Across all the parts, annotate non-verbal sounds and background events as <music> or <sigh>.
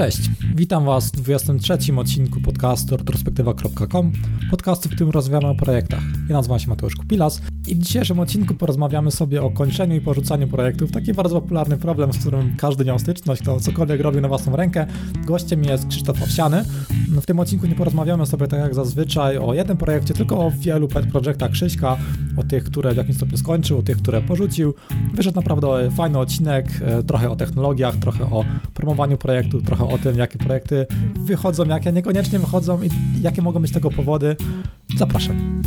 Cześć, witam Was w 23 odcinku podcastu retrospektywa.com, podcastu, w którym rozmawiamy o projektach. Ja nazywam się Mateusz Kupilas i w dzisiejszym odcinku porozmawiamy sobie o kończeniu i porzucaniu projektów. Taki bardzo popularny problem, z którym każdy miał styczność, kto cokolwiek robi na własną rękę. Gościem jest Krzysztof Owsiany. W tym odcinku nie porozmawiamy sobie tak jak zazwyczaj o jednym projekcie, tylko o wielu projektach Krzyśka, o tych, które w jakimś stopniu skończył, o tych, które porzucił. Wyszedł naprawdę fajny odcinek, e, trochę o technologiach, trochę o promowaniu projektu, trochę o tym, jakie projekty wychodzą, jakie niekoniecznie wychodzą i jakie mogą być tego powody. Zapraszam.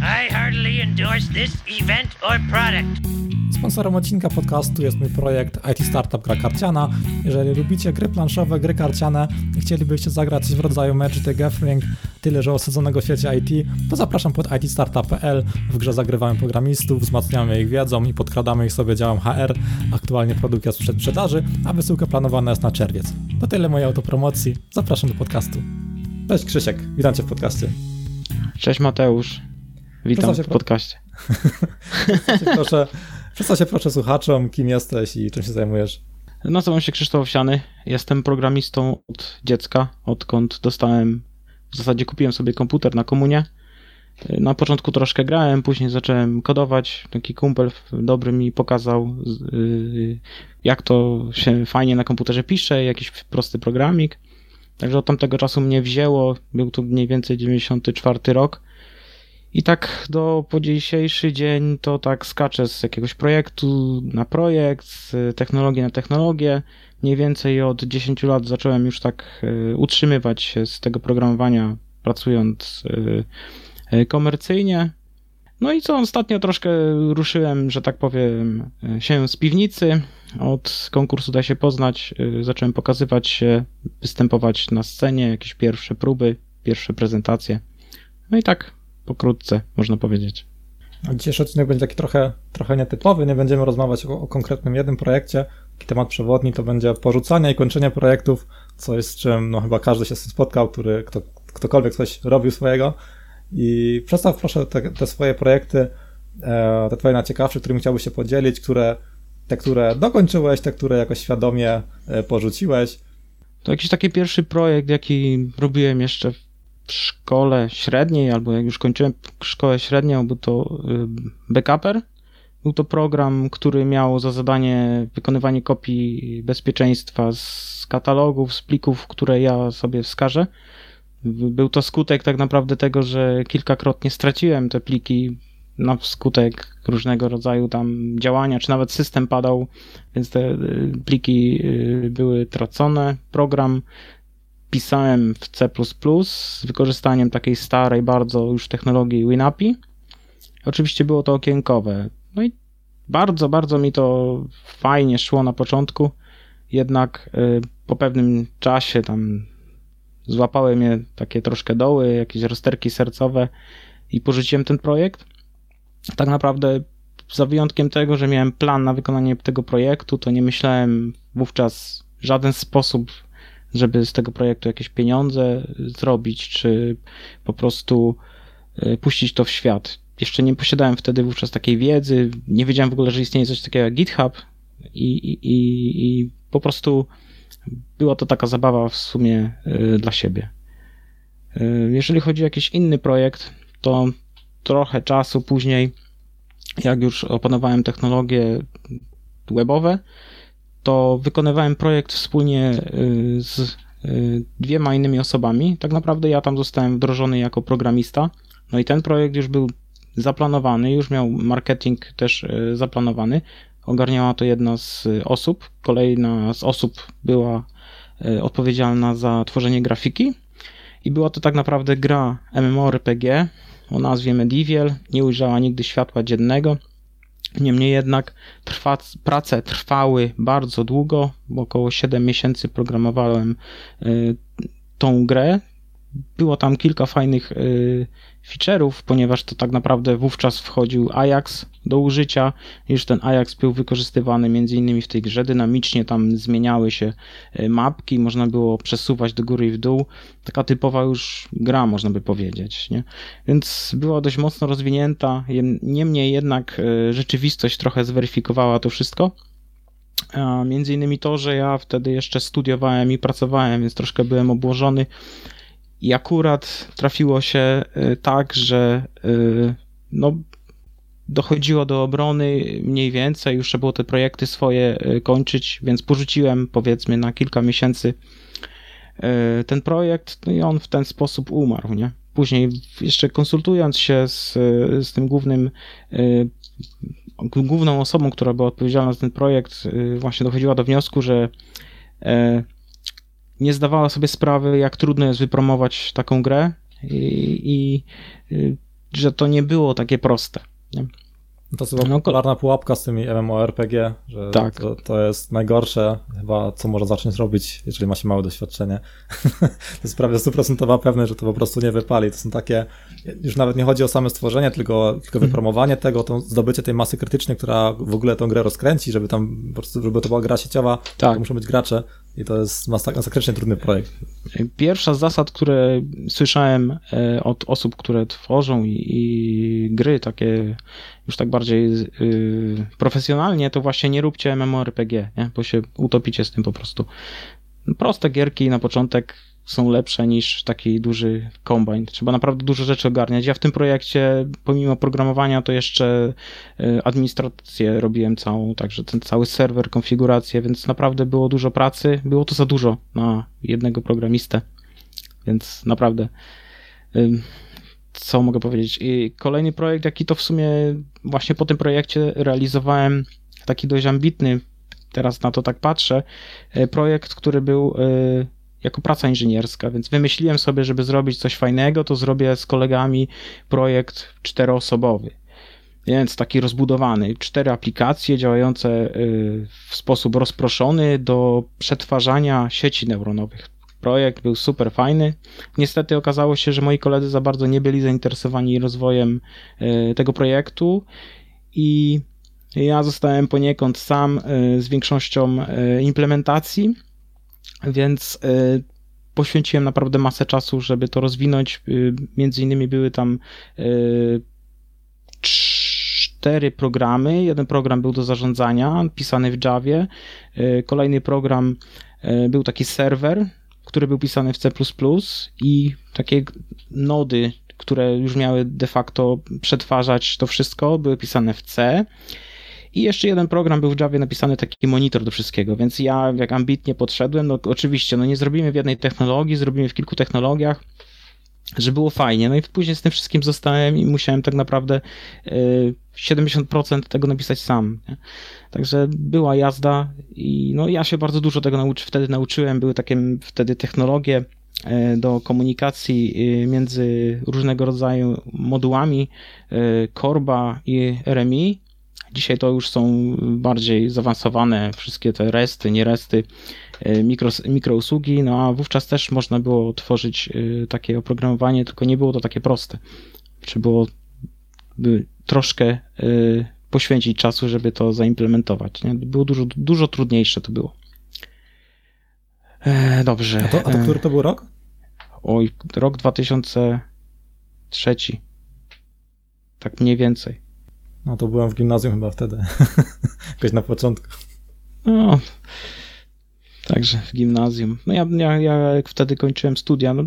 I endorse this event or product. Sponsorem odcinka podcastu jest mój projekt IT Startup Gra Karciana. Jeżeli lubicie gry planszowe, gry karciane i chcielibyście zagrać coś w rodzaju Magic the Gathering, tyle że osadzonego w świecie IT, to zapraszam pod itstartup.pl. W grze zagrywamy programistów, wzmacniamy ich wiedzą i podkradamy ich sobie działem HR. Aktualnie produkt jest przed sprzedaży, a wysyłka planowana jest na czerwiec. To tyle mojej autopromocji. Zapraszam do podcastu. Cześć Krzysiek, witam Cię w podcaście. Cześć Mateusz. Witam w podcaście. <laughs> proszę, przedstaw się proszę słuchaczom, kim jesteś i czym się zajmujesz. Nazywam się Krzysztof Owsiany. Jestem programistą od dziecka, odkąd dostałem, w zasadzie kupiłem sobie komputer na komunie. Na początku troszkę grałem, później zacząłem kodować. Taki kumpel dobry mi pokazał, y, jak to się fajnie na komputerze pisze, jakiś prosty programik. Także od tamtego czasu mnie wzięło, był to mniej więcej 94 rok. I tak do po dzisiejszy dzień to tak skaczę z jakiegoś projektu na projekt, z technologii na technologię. Mniej więcej od 10 lat zacząłem już tak e, utrzymywać się z tego programowania, pracując e, e, komercyjnie. No i co, ostatnio troszkę ruszyłem, że tak powiem, się z piwnicy. Od konkursu da się poznać, zacząłem pokazywać się, występować na scenie, jakieś pierwsze próby, pierwsze prezentacje. No i tak pokrótce, można powiedzieć. Dzisiejszy odcinek będzie taki trochę, trochę nietypowy, nie będziemy rozmawiać o, o konkretnym jednym projekcie. Taki temat przewodni to będzie porzucanie i kończenie projektów, coś z czym no, chyba każdy się spotkał, który kto, ktokolwiek coś robił swojego. I przedstaw proszę te, te swoje projekty, e, te twoje najciekawsze, którymi chciałbyś się podzielić, które, te, które dokończyłeś, te, które jakoś świadomie e, porzuciłeś. To jakiś taki pierwszy projekt, jaki robiłem jeszcze szkole średniej, albo jak już kończyłem szkołę średnią, był to y, Backuper. Był to program, który miał za zadanie wykonywanie kopii bezpieczeństwa z katalogów, z plików, które ja sobie wskażę. Był to skutek tak naprawdę tego, że kilkakrotnie straciłem te pliki na skutek różnego rodzaju tam działania, czy nawet system padał, więc te y, pliki y, były tracone. Program pisałem w C++ z wykorzystaniem takiej starej bardzo już technologii WinAPI. Oczywiście było to okienkowe. No i bardzo, bardzo mi to fajnie szło na początku, jednak y, po pewnym czasie tam złapały mnie takie troszkę doły, jakieś rozterki sercowe i porzuciłem ten projekt. Tak naprawdę za wyjątkiem tego, że miałem plan na wykonanie tego projektu, to nie myślałem wówczas w żaden sposób żeby z tego projektu jakieś pieniądze zrobić, czy po prostu e, puścić to w świat. Jeszcze nie posiadałem wtedy wówczas takiej wiedzy, nie wiedziałem w ogóle, że istnieje coś takiego jak GitHub i, i, i po prostu była to taka zabawa w sumie e, dla siebie. E, jeżeli chodzi o jakiś inny projekt, to trochę czasu później, jak już opanowałem technologie webowe, to wykonywałem projekt wspólnie y, z y, dwiema innymi osobami. Tak naprawdę ja tam zostałem wdrożony jako programista. No i ten projekt już był zaplanowany, już miał marketing też y, zaplanowany. Ogarniała to jedna z osób. Kolejna z osób była odpowiedzialna za tworzenie grafiki. I była to tak naprawdę gra MMORPG o nazwie Medieval. Nie ujrzała nigdy światła dziennego. Niemniej jednak trwa, prace trwały bardzo długo, bo około 7 miesięcy programowałem y, tą grę. Było tam kilka fajnych y, feature'ów, ponieważ to tak naprawdę wówczas wchodził Ajax do użycia. Już ten Ajax był wykorzystywany między innymi w tej grze dynamicznie, tam zmieniały się y, mapki, można było przesuwać do góry i w dół. Taka typowa już gra, można by powiedzieć. Nie? Więc była dość mocno rozwinięta, niemniej jednak y, rzeczywistość trochę zweryfikowała to wszystko. A między innymi to, że ja wtedy jeszcze studiowałem i pracowałem, więc troszkę byłem obłożony. I akurat trafiło się tak, że no, dochodziło do obrony mniej więcej, już trzeba było te projekty swoje kończyć, więc porzuciłem powiedzmy na kilka miesięcy ten projekt, no i on w ten sposób umarł, nie? Później jeszcze konsultując się z, z tym głównym główną osobą, która była odpowiedzialna za ten projekt, właśnie dochodziła do wniosku, że nie zdawała sobie sprawy, jak trudno jest wypromować taką grę i, i że to nie było takie proste. Nie? To jest chyba no, popularna pułapka z tymi MMORPG, że tak. to, to, jest najgorsze chyba, co można zacząć robić, jeżeli ma się małe doświadczenie. <laughs> to jest prawie stuprocentowa pewność, że to po prostu nie wypali. To są takie, już nawet nie chodzi o same stworzenie, tylko, tylko mhm. wypromowanie tego, to zdobycie tej masy krytycznej, która w ogóle tą grę rozkręci, żeby tam po prostu, żeby to była gra sieciowa, tak. to muszą być gracze i to jest masakrycznie trudny projekt. Pierwsza z zasad, które słyszałem e, od osób, które tworzą i, i gry takie już tak bardziej yy, profesjonalnie, to właśnie nie róbcie MMORPG, nie? bo się utopicie z tym po prostu. Proste gierki na początek są lepsze niż taki duży kombine. Trzeba naprawdę dużo rzeczy ogarniać. Ja w tym projekcie, pomimo programowania, to jeszcze y, administrację robiłem całą, także ten cały serwer, konfigurację, więc naprawdę było dużo pracy. Było to za dużo na jednego programistę, więc naprawdę co mogę powiedzieć? I kolejny projekt, jaki to w sumie właśnie po tym projekcie realizowałem, taki dość ambitny, teraz na to tak patrzę, e, projekt, który był e, jako praca inżynierska, więc wymyśliłem sobie, żeby zrobić coś fajnego, to zrobię z kolegami projekt czteroosobowy. Więc taki rozbudowany, cztery aplikacje działające e, w sposób rozproszony do przetwarzania sieci neuronowych. Projekt był super fajny. Niestety okazało się, że moi koledzy za bardzo nie byli zainteresowani rozwojem e, tego projektu i ja zostałem poniekąd sam e, z większością implementacji, więc poświęciłem naprawdę masę czasu, żeby to rozwinąć. Między innymi były tam cztery programy. Jeden program był do zarządzania, pisany w Javie. Kolejny program był taki serwer, który był pisany w C++ i takie nody, które już miały de facto przetwarzać to wszystko, były pisane w C. I jeszcze jeden program był w Javie napisany taki monitor do wszystkiego, więc ja jak ambitnie podszedłem, no oczywiście, no nie zrobimy w jednej technologii, zrobimy w kilku technologiach, że było fajnie. No i później z tym wszystkim zostałem i musiałem tak naprawdę 70% y, tego napisać sam. Nie? Także była jazda i no ja się bardzo dużo tego nauczy, wtedy nauczyłem. Były takie wtedy technologie y, do komunikacji y, między różnego rodzaju modułami Korba i RMI. Dzisiaj to już są bardziej zaawansowane wszystkie te resty, nieresty E, mikro, mikrousługi, no a wówczas też można było tworzyć e, takie oprogramowanie, tylko nie było to takie proste. Trzeba było troszkę e, poświęcić czasu, żeby to zaimplementować. Nie? Było dużo, dużo trudniejsze to było. Dobrze. A to, a to który to był rok? Oj, rok 2003. Tak mniej więcej. No to byłem w gimnazjum chyba wtedy. <laughs> Jakoś na początku. No, Także w gimnazjum. No ja, ja, ja jak wtedy kończyłem studia, no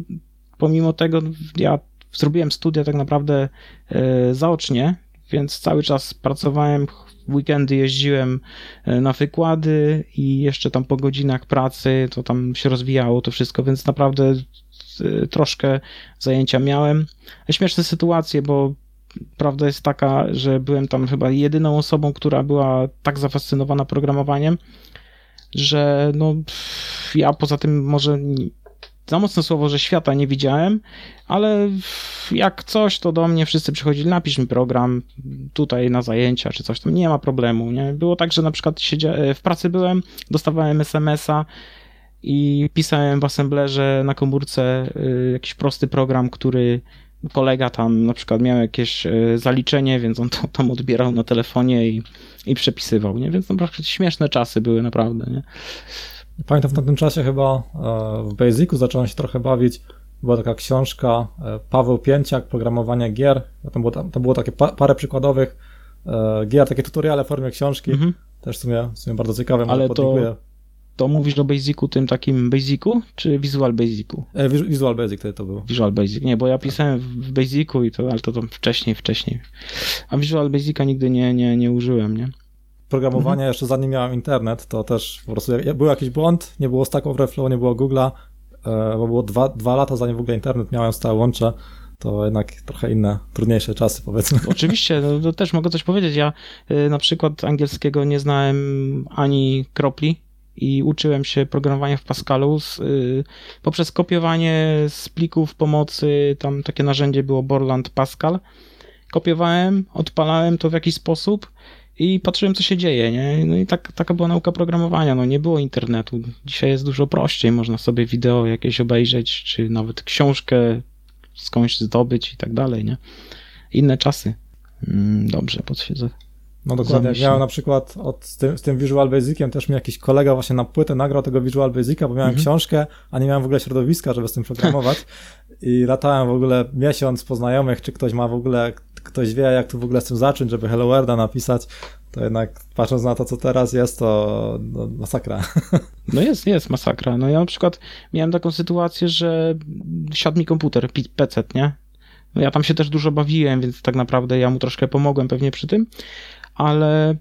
pomimo tego ja zrobiłem studia tak naprawdę e, zaocznie, więc cały czas pracowałem, w weekendy jeździłem e, na wykłady i jeszcze tam po godzinach pracy to tam się rozwijało to wszystko, więc naprawdę e, troszkę zajęcia miałem. Śmieszne sytuacje, bo prawda jest taka, że byłem tam chyba jedyną osobą, która była tak zafascynowana programowaniem, że no ja poza tym może za mocne słowo, że świata nie widziałem, ale jak coś, to do mnie wszyscy przychodzili, napisz mi program tutaj na zajęcia czy coś, tam nie ma problemu, nie? Było tak, że na przykład siedzia... w pracy byłem, dostawałem SMS-a i pisałem w assemblerze na komórce y, jakiś prosty program, który kolega tam na przykład miał jakieś y, zaliczenie, więc on to <laughs> tam odbierał na telefonie i i przepisywał, nie? Więc naprawdę śmieszne czasy były naprawdę, nie? Pamiętam w tamtym czasie chyba e, w Basicu zacząłem się trochę bawić. Była taka książka e, Paweł Pięciak, programowanie gier. Tam było, tam, tam było takie parę przykładowych e, gier, takie tutoriale w formie książki. Mhm. Też w sumie, w sumie bardzo ciekawe, Ale to, to mówisz o Basicu, tym takim Basicu, czy Visual Basicu? E, Visual Basic to, to było. Visual Basic, nie, bo ja pisałem w Basicu, i to, ale to, to wcześniej, wcześniej. A Visual Basica nigdy nie, nie, nie użyłem, nie? Programowanie, mhm. jeszcze zanim miałem internet, to też po prostu był jakiś błąd, nie było Stack Overflow, nie było Google'a, e, bo było dwa, dwa lata zanim w ogóle internet miałem stałe łącze, to jednak trochę inne, trudniejsze czasy, powiedzmy. <laughs> Oczywiście, no, to też mogę coś powiedzieć. Ja y, na przykład angielskiego nie znałem ani kropli i uczyłem się programowania w Pascalu z, y, poprzez kopiowanie z plików pomocy. Tam takie narzędzie było Borland Pascal. Kopiowałem, odpalałem to w jakiś sposób i patrzyłem, co się dzieje, nie? No i tak, taka była nauka programowania, no nie było internetu. Dzisiaj jest dużo prościej, można sobie wideo jakieś obejrzeć, czy nawet książkę skądś zdobyć i tak dalej, nie? Inne czasy. Mm, dobrze, pod się no dokładnie, miałem na przykład od, z, tym, z tym Visual Basiciem, też mi jakiś kolega właśnie na płytę nagrał tego Visual Basica, bo miałem mhm. książkę, a nie miałem w ogóle środowiska, żeby z tym programować i latałem w ogóle miesiąc po znajomych, czy ktoś ma w ogóle, ktoś wie jak tu w ogóle z tym zacząć, żeby Hello Worlda napisać, to jednak patrząc na to, co teraz jest, to no, masakra. <laughs> No jest, jest masakra. No ja na przykład miałem taką sytuację, że siadł mi komputer, PC, nie? No ja tam się też dużo bawiłem, więc tak naprawdę ja mu troszkę pomogłem pewnie przy tym, ale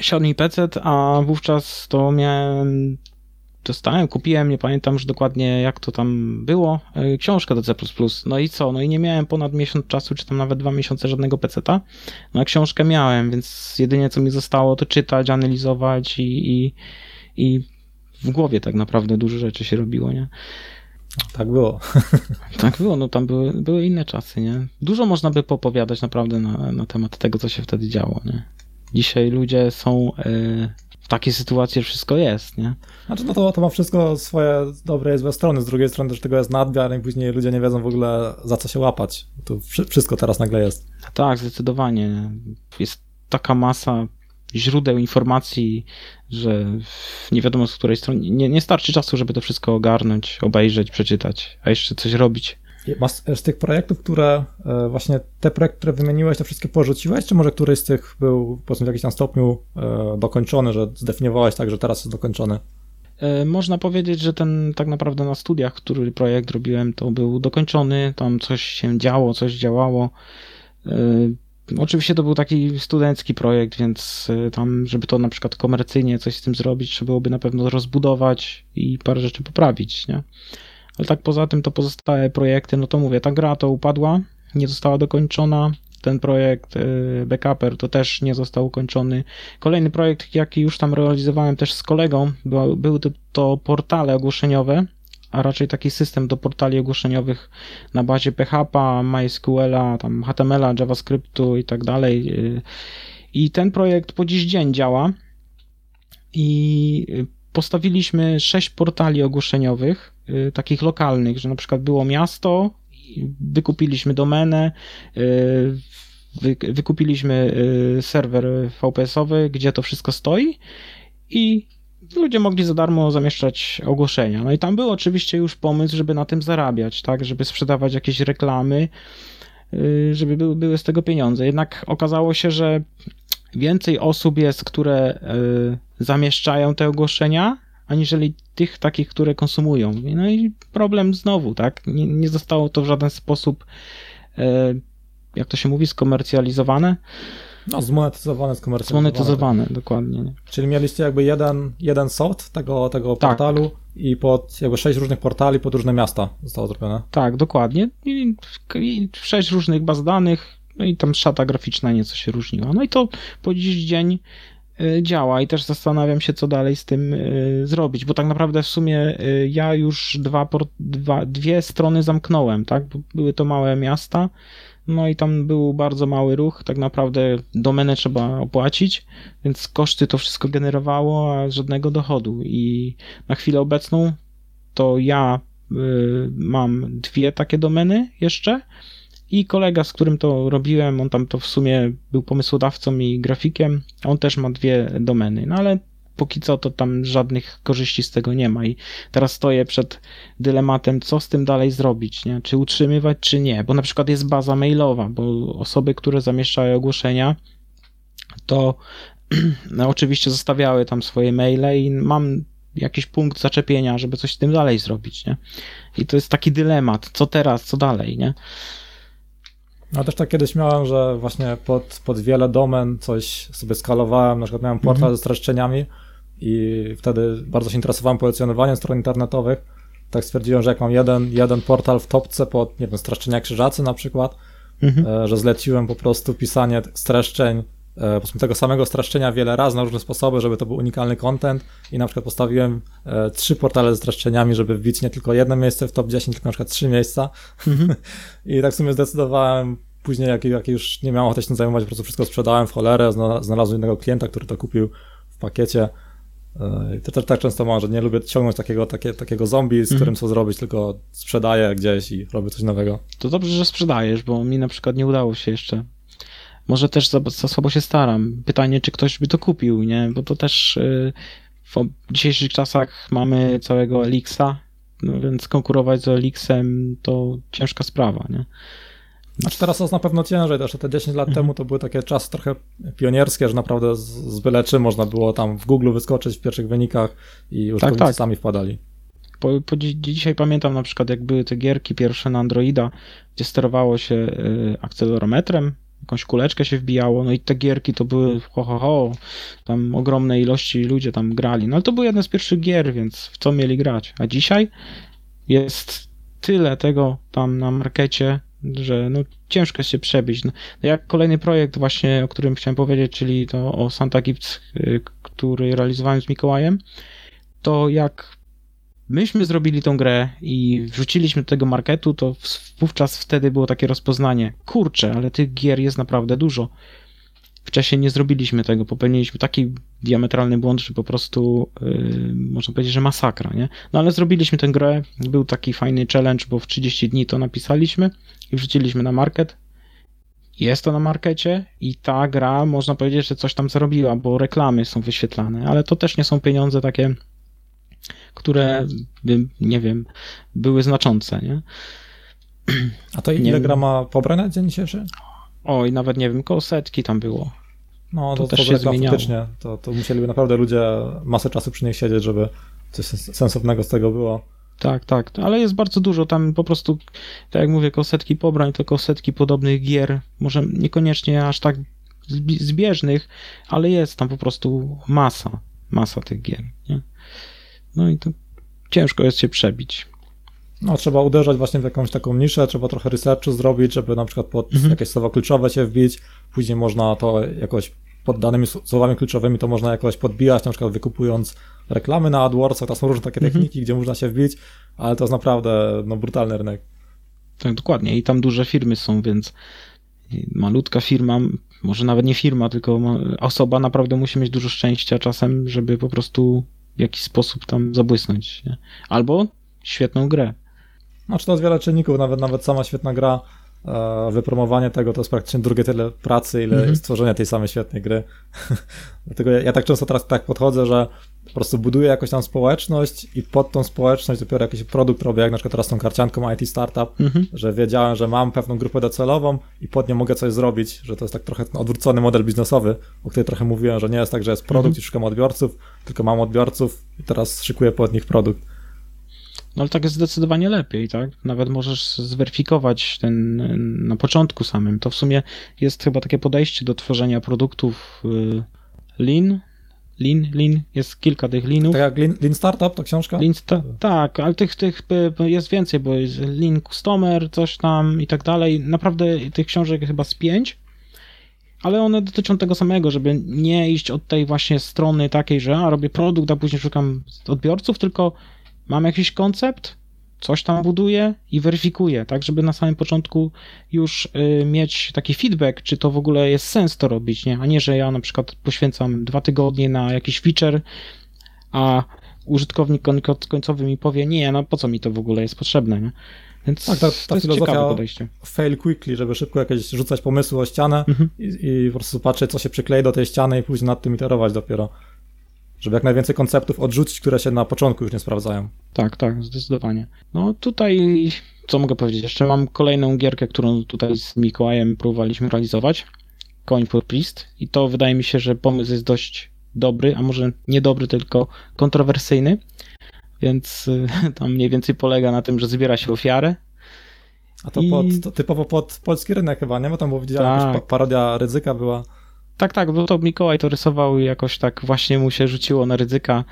siadł mi PC, a wówczas to miałem dostałem, kupiłem, nie pamiętam już dokładnie jak to tam było, e, książkę do C++. No i co? No i nie miałem ponad miesiąc czasu, czy tam nawet dwa miesiące żadnego PC-ta. No a książkę miałem, więc jedynie co mi zostało to czytać, analizować i, i, i w głowie tak naprawdę dużo rzeczy się robiło, nie? Tak było. <laughs> Tak było, no tam były, były inne czasy, nie? Dużo można by popowiadać naprawdę na, na temat tego, co się wtedy działo, nie? Dzisiaj ludzie są yy, w takiej sytuacji, że wszystko jest, nie? Znaczy, no to, to ma wszystko swoje dobre i złe strony. Z drugiej strony też tego jest nadmiar i później ludzie nie wiedzą w ogóle za co się łapać. To wszystko teraz nagle jest. Tak, zdecydowanie. Jest taka masa źródeł informacji, że nie wiadomo z której strony. Nie, nie starczy czasu, żeby to wszystko ogarnąć, obejrzeć, przeczytać, a jeszcze coś robić. Masz z tych projektów, które e, właśnie te projekty, które wymieniłeś, to wszystkie porzuciłeś, czy może któryś z tych był powiedzmy w jakimś tam stopniu e, dokończony, że zdefiniowałeś tak, że teraz jest dokończony? E, można powiedzieć, że ten tak naprawdę na studiach, który projekt robiłem, to był dokończony, tam coś się działo, coś działało. Oczywiście to był taki studencki projekt, więc tam, żeby to na przykład komercyjnie coś z tym zrobić, trzeba byłoby na pewno rozbudować i parę rzeczy poprawić, nie? Ale tak poza tym to pozostałe projekty, no to mówię, ta gra to upadła, nie została dokończona. Ten projekt y, Backuper to też nie został ukończony. Kolejny projekt, jaki już tam realizowałem też z kolegą, był, były to, to portale ogłoszeniowe, a raczej taki system do portali ogłoszeniowych na bazie PHP, MySQL, tam HTML, JavaScriptu i tak dalej. Y, I ten projekt po dziś dzień działa. I y, postawiliśmy sześć portali ogłoszeniowych, takich lokalnych, że na przykład było miasto, wykupiliśmy domenę, y, wykupiliśmy y, serwer VPS-owy, gdzie to wszystko stoi i ludzie mogli za darmo zamieszczać ogłoszenia. No i tam był oczywiście już pomysł, żeby na tym zarabiać, tak, żeby sprzedawać jakieś reklamy, żeby były, były z tego pieniądze. Jednak okazało się, że więcej osób jest, które zamieszczają te ogłoszenia, aniżeli tych takich, które konsumują. No i problem znowu, tak? Nie, nie zostało to w żaden sposób, e, jak to się mówi, skomercjalizowane. No, zmonetyzowane, skomercjalizowane. Zmonetyzowane, dokładnie. Nie? Czyli mieliście jakby jeden, jeden sort tego, tego tak. portalu i pod jakby sześć różnych portali pod różne miasta zostało zrobione. Tak, dokładnie. I, i sześć różnych baz danych, no i tam szata graficzna nieco się różniła. No i to po dziś dzień działa i też zastanawiam się, co dalej z tym y, zrobić, bo tak naprawdę w sumie y, ja już dwa, dwa, dwie strony zamknąłem, tak? Były to małe miasta, no i tam był bardzo mały ruch, tak naprawdę domenę trzeba opłacić, więc koszty to wszystko generowało, a żadnego dochodu. I na chwilę obecną to ja mam dwie takie domeny jeszcze, i kolega, z którym to robiłem, on tam to w sumie był pomysłodawcą i grafikiem, on też ma dwie domeny, no ale póki co to tam żadnych korzyści z tego nie ma i teraz stoję przed dylematem, co z tym dalej zrobić, nie? czy utrzymywać, czy nie, bo na przykład jest baza mailowa, bo osoby, które zamieszczają ogłoszenia, to <clears throat> no, oczywiście zostawiały tam swoje maile i mam jakiś punkt zaczepienia, żeby coś z tym dalej zrobić, nie? I to jest taki dylemat, co teraz, co dalej, nie? No też tak kiedyś miałem, że właśnie pod, pod wiele domen coś sobie skalowałem, na przykład miałem portal mhm. ze streszczeniami i wtedy bardzo się interesowałem pozycjonowaniem stron internetowych. Tak stwierdziłem, że jak mam jeden, jeden portal w topce pod, nie wiem, streszczenia krzyżacy na przykład, mhm. E, że zleciłem po prostu pisanie streszczeń E, tego samego streszczenia wiele razy na różne sposoby, żeby to był unikalny content i na przykład postawiłem e, trzy portale ze streszczeniami, żeby wbić nie tylko jedno miejsce w top 10, tylko na przykład trzy miejsca. Mm-hmm. <laughs> I tak w sumie zdecydowałem później, jak, jak już nie miałem ochoty się tym zajmować, po prostu wszystko sprzedałem w cholerę, znalazłem innego klienta, który to kupił w pakiecie. E, I to też tak często mam, że nie lubię ciągnąć takiego, takie, takiego zombie, z mm-hmm. którym co zrobić, tylko sprzedaję gdzieś i robię coś nowego. To dobrze, że sprzedajesz, bo mi na przykład nie udało się jeszcze może też za, za słabo się staram. Pytanie, czy ktoś by to kupił, nie? Bo to też y, w dzisiejszych czasach mamy całego Elixa, no więc konkurować z Elixem to ciężka sprawa, nie? Znaczy teraz jest na pewno ciężej, też te 10 lat mhm. temu to były takie czasy trochę pionierskie, że naprawdę z, z byle czym można było tam w Google wyskoczyć w pierwszych wynikach i już tak, tak. sami wpadali. Po, po, dzisiaj pamiętam na przykład jak były te gierki pierwsze na Androida, gdzie sterowało się y, akcelerometrem, jakąś kuleczkę się wbijało, no i te gierki to były ho, ho, ho, tam ogromne ilości ludzie tam grali, no ale to był jeden z pierwszych gier, więc w co mieli grać? A dzisiaj jest tyle tego tam na markecie, że no ciężko się przebić. No, jak kolejny projekt właśnie, o którym chciałem powiedzieć, czyli to o Santa Gifts, y, który realizowałem z Mikołajem, to jak myśmy zrobili tą grę i wrzuciliśmy do tego marketu, to wówczas wtedy było takie rozpoznanie. Kurczę, ale tych gier jest naprawdę dużo. Wcześniej nie zrobiliśmy tego, popełniliśmy taki diametralny błąd, że po prostu yy, można powiedzieć, że masakra, nie? No ale zrobiliśmy tę grę, był taki fajny challenge, bo w 30 dni to napisaliśmy i wrzuciliśmy na market. Jest to na markecie i ta gra, można powiedzieć, że coś tam zarobiła, bo reklamy są wyświetlane, ale to też nie są pieniądze takie które nie wiem, były znaczące, nie? A to ile gra ma pobrań na dzień dzisiejszy? Oj, nawet nie wiem, koło setki tam było. No, to, to też się zmieniało. To, to musieliby naprawdę ludzie masę czasu przy niej siedzieć, żeby coś sensownego z tego było. Tak, tak, ale jest bardzo dużo tam po prostu, tak jak mówię, kosetki pobrań, to kosetki podobnych gier, może niekoniecznie aż tak zbieżnych, ale jest tam po prostu masa, masa tych gier, nie? No i to ciężko jest się przebić. No, trzeba uderzać właśnie w jakąś taką niszę, trzeba trochę researchu zrobić, żeby na przykład pod mhm. jakieś słowa kluczowe się wbić, później można to jakoś pod danymi słowami kluczowymi to można jakoś podbijać, na przykład wykupując reklamy na AdWordsach, to są różne takie mhm. techniki, gdzie można się wbić, ale to jest naprawdę no, brutalny rynek. Tak, dokładnie i tam duże firmy są, więc malutka firma, może nawet nie firma, tylko osoba naprawdę musi mieć dużo szczęścia czasem, żeby po prostu jakiś sposób tam zabłysnąć. Nie? Albo świetną grę. Znaczy to jest wiele czynników, nawet, nawet sama świetna gra, wypromowanie tego to jest praktycznie drugie tyle pracy, ile -hmm. stworzenia tej samej świetnej gry. <laughs> Dlatego ja, ja, tak często teraz tak podchodzę, że po prostu buduję jakąś tam społeczność i pod tą społeczność dopiero jakiś produkt robię, jak na przykład teraz tą karcianką IT Startup, -hmm. że wiedziałem, że mam pewną grupę docelową i pod nią mogę coś zrobić, że to jest tak trochę odwrócony model biznesowy, o którym trochę mówiłem, że nie jest tak, że jest produkt -hmm. i szukam odbiorców, tylko mam odbiorców i teraz szykuję pod nich produkt. No ale tak jest zdecydowanie lepiej, tak? Nawet możesz zweryfikować ten na początku samym. To w sumie jest chyba takie podejście do tworzenia produktów y, Lean. Lean, Lean, jest kilka tych Leanów. Tak jak Lean, Lean Startup, to książka? Lean sta tak, ale tych, tych y, jest więcej, bo jest Lean Customer, coś tam i tak dalej. Naprawdę tych książek chyba z pięć ale one dotyczą tego samego, żeby nie iść od tej właśnie strony takiej, że a, robię produkt, a później szukam odbiorców, tylko mam jakiś koncept, coś tam buduję i weryfikuję, tak, żeby na samym początku już y, mieć taki feedback, czy to w ogóle jest sens to robić, nie? A nie, że ja na przykład poświęcam dwa tygodnie na jakiś feature, a użytkownik końcowy mi powie, nie, no po co mi to w ogóle jest potrzebne, nie? Więc tak, ta, ta filozofia fail quickly, żeby szybko jakieś rzucać pomysły o ścianę mhm. i, i, po prostu patrzeć, co się przyklei do tej ściany i później nad tym iterować dopiero. Żeby jak najwięcej konceptów odrzucić, które się na początku już nie sprawdzają. Tak, tak, zdecydowanie. No tutaj, co mogę powiedzieć? Jeszcze mam kolejną gierkę, którą tutaj z Mikołajem próbowaliśmy realizować. Coin for Priest i to wydaje mi się, że pomysł jest dość dobry, a może nie dobry, tylko kontrowersyjny, więc <laughs> y, tam mniej więcej polega na tym, że zbiera się ofiarę. A to, pod, to typowo pod polski rynek chyba, nie? Bo tam było widziałem, tak. parodia ryzyka była. Tak, tak, bo to Mikołaj to rysował i jakoś tak właśnie mu się rzuciło na ryzyka.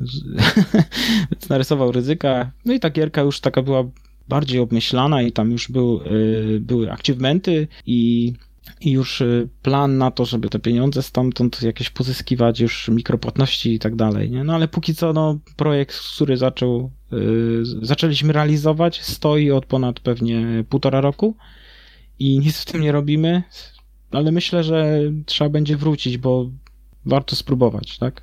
<laughs> Więc narysował ryzyka. No i ta gierka już taka była bardziej obmyślana i tam już był, y, były achievementy i i już y, plan na to, żeby te pieniądze stamtąd jakieś pozyskiwać, już mikropłatności i tak dalej, nie? No ale póki co, no, projekt, który zaczął, yy, zaczęliśmy realizować, stoi od ponad pewnie półtora roku i nic w tym nie robimy, ale myślę, że trzeba będzie wrócić, bo warto spróbować, tak?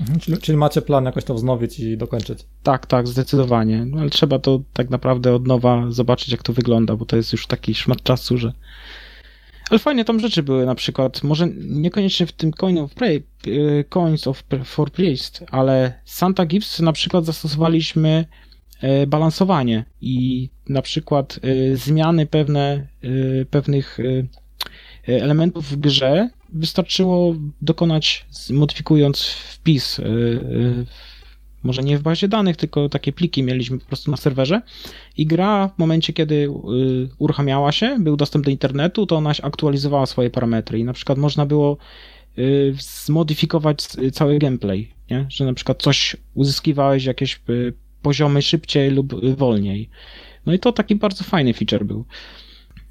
Mhm, czyli, czyli, macie plan jakoś to wznowić i dokończyć? Tak, tak, zdecydowanie. No, ale trzeba to tak naprawdę od nowa zobaczyć, jak to wygląda, bo to jest już taki szmat czasu, że ale fajnie tam rzeczy były, na przykład, może niekoniecznie w tym Coin of Prey, y, Coins of for Priest, ale Santa Gibbs na przykład zastosowaliśmy e, balansowanie i na przykład e, zmiany pewne, pewnych elementów w grze wystarczyło dokonać, modyfikując wpis może nie w bazie danych, tylko takie pliki mieliśmy po prostu na serwerze i gra w momencie, kiedy uruchamiała się, był dostęp do internetu, to ona aktualizowała swoje parametry i na przykład można było zmodyfikować cały gameplay, nie? że na przykład coś uzyskiwałeś jakieś poziomy szybciej lub wolniej. No i to taki bardzo fajny feature był.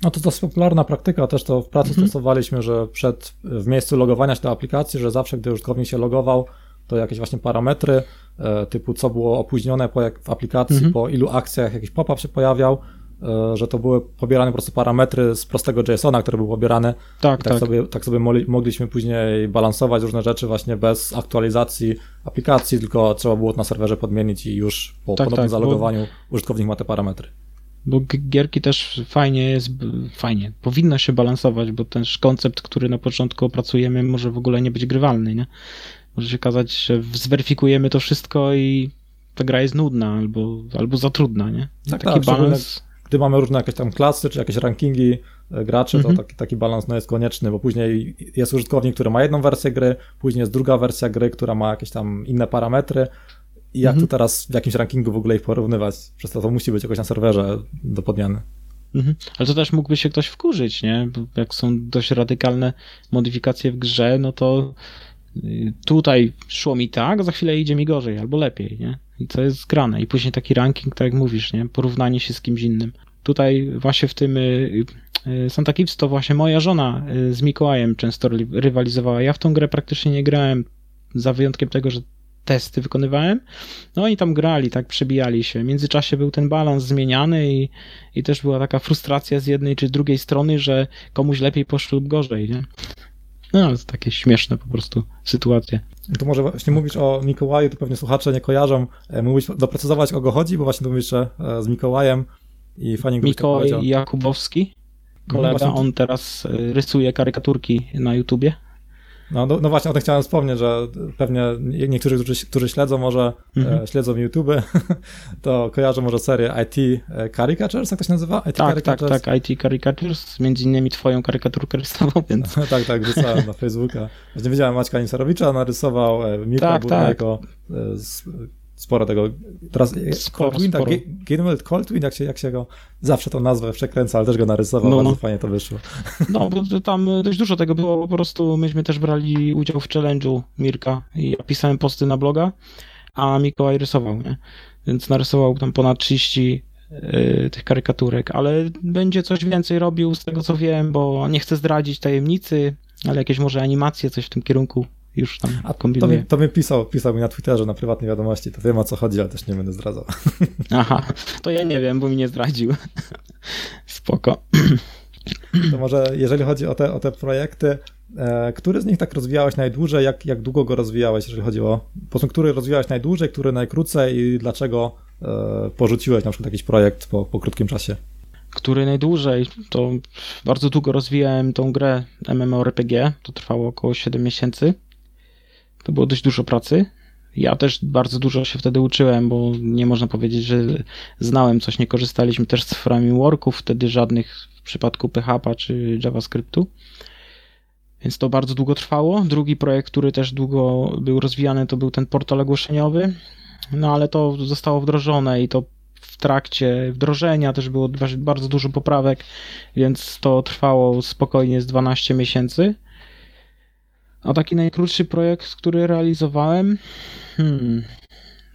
No to dosyć popularna praktyka, też to w pracy mhm. stosowaliśmy, że przed, w miejscu logowania się do aplikacji, że zawsze gdy użytkownik się logował, to jakieś właśnie parametry, e, typu co było opóźnione po, jak w aplikacji, mhm. po ilu akcjach jakiś pop-up się pojawiał, e, że to były pobierane po prostu parametry z prostego JSON-a, które były pobierane. Tak, tak, tak. Sobie, tak sobie mogliśmy później balansować różne rzeczy właśnie bez aktualizacji aplikacji, tylko trzeba było to na serwerze podmienić i już po tak, ponownym tak, zalogowaniu bo... użytkownik ma te parametry. Bo gierki też fajnie jest, fajnie, powinno się balansować, bo ten koncept, który na początku opracujemy, może w ogóle nie być grywalny, nie? może się okazać, że zweryfikujemy to wszystko i ta gra jest nudna albo, albo za trudna, nie? Tak, taki tak, balans. Gdy mamy różne jakieś tam klasy, czy jakieś rankingi e, graczy, to mhm. taki, taki balans no, jest konieczny, bo później jest użytkownik, który ma jedną wersję gry, później jest druga wersja gry, która ma jakieś tam inne parametry i jak mhm. tu teraz w jakimś rankingu w ogóle ich porównywać? Przez to to musi być jakoś na serwerze do podmiany. Mhm. Ale to też mógłby się ktoś wkurzyć, nie? Bo jak są dość radykalne modyfikacje w grze, no to tutaj szło mi tak, za chwilę idzie mi gorzej albo lepiej, nie? I to jest zgrane. I później taki ranking, tak jak mówisz, nie? Porównanie się z kimś innym. Tutaj właśnie w tym y, y, Santa Kips to właśnie moja żona y, z Mikołajem często rywalizowała. Ja w tą grę praktycznie nie grałem, za wyjątkiem tego, że testy wykonywałem. No oni tam grali, tak przebijali się. W międzyczasie był ten balans zmieniany i, i też była taka frustracja z jednej czy drugiej strony, że komuś lepiej poszło lub gorzej, nie? No, to takie śmieszne po prostu sytuacje. To może właśnie mówisz o Mikołaju, to pewnie słuchacze nie kojarzą. E, mógłbyś doprecyzować, o kogo chodzi, bo właśnie tu mówisz, że e, z Mikołajem i fajnie Mikołaj Jakubowski, kolega, no on teraz e, rysuje karykaturki na YouTubie. No, no, no, właśnie o tym chciałem wspomnieć, że pewnie niektórzy, którzy, którzy śledzą może, mhm. e, śledzą YouTube, <laughs> to kojarzą może serię IT Caricatures, jak to się nazywa? IT tak, tak, tak, IT Caricatures, między innymi twoją karykaturkę rysową, więc... <laughs> tak, tak, wrzucałem na Facebooka. Właśnie widziałem Maćka Nisarowicza, narysował e, Mirka tak, tak. jako e, sporo tego. Teraz sporo, Coldwin, tak, Ginwald Coldwin, jak się, jak się go zawsze tą nazwę przekręca, ale też go narysował, no, bardzo no. fajnie to wyszło. <laughs> No, bo tam dość dużo tego było, po prostu myśmy też brali udział w challenge'u Mirka i ja pisałem posty na bloga, a Mikołaj rysował, nie? Więc narysował tam ponad 30 y, tych karykaturek, ale będzie coś więcej robił z tego co wiem, bo nie chcę zdradzić tajemnicy, ale jakieś może animacje, coś w tym kierunku już tam A kombinuję. To mi, to mi pisał, pisał mi na Twitterze, na prywatnej wiadomości, to wiem o co chodzi, ale też nie będę zdradzał. <laughs> Aha, to ja nie wiem, bo mi nie zdradził. <laughs> Spoko. To może jeżeli chodzi o te, o te projekty, e, który z nich tak rozwijałeś najdłużej, jak, jak długo go rozwijałeś, jeżeli chodzi o, po prostu który rozwijałeś najdłużej, który najkrócej i dlaczego e, porzuciłeś na przykład jakiś projekt po, po krótkim czasie? który najdłużej, to bardzo długo rozwijałem tą grę MMORPG, to trwało około 7 miesięcy. To było dość dużo pracy. Ja też bardzo dużo się wtedy uczyłem, bo nie można powiedzieć, że znałem coś, nie korzystaliśmy też z frameworków, wtedy żadnych w przypadku PHP czy JavaScriptu. więc to bardzo długo trwało. Drugi projekt, który też długo był rozwijany, to był ten portal ogłoszeniowy, no ale to zostało wdrożone i to w trakcie wdrożenia też było bardzo dużo poprawek, więc to trwało spokojnie z 12 miesięcy. A taki najkrótszy projekt, który realizowałem, hmm,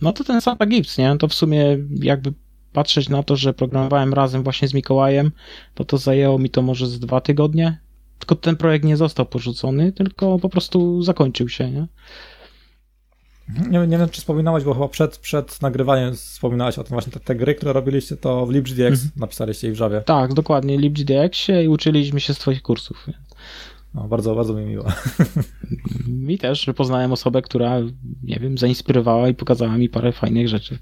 no to ten Santa Gibbs, nie? To w sumie jakby patrzeć na to, że programowałem razem właśnie z Mikołajem, to to zajęło mi to może z dwa tygodnie. Tylko ten projekt nie został porzucony, tylko po prostu zakończył się, nie? Nie, nie wiem, czy wspominałeś, bo chyba przed, przed nagrywaniem wspominałeś o tym właśnie te, te gry, które robiliście, to w LibGDX mhm. napisaliście i w Javie. Tak, dokładnie, w LibGDXie i uczyliśmy się z twoich kursów. No, bardzo, bardzo mi miło. <laughs> Mi też, że poznałem osobę, która, nie wiem, zainspirowała i pokazała mi parę fajnych rzeczy.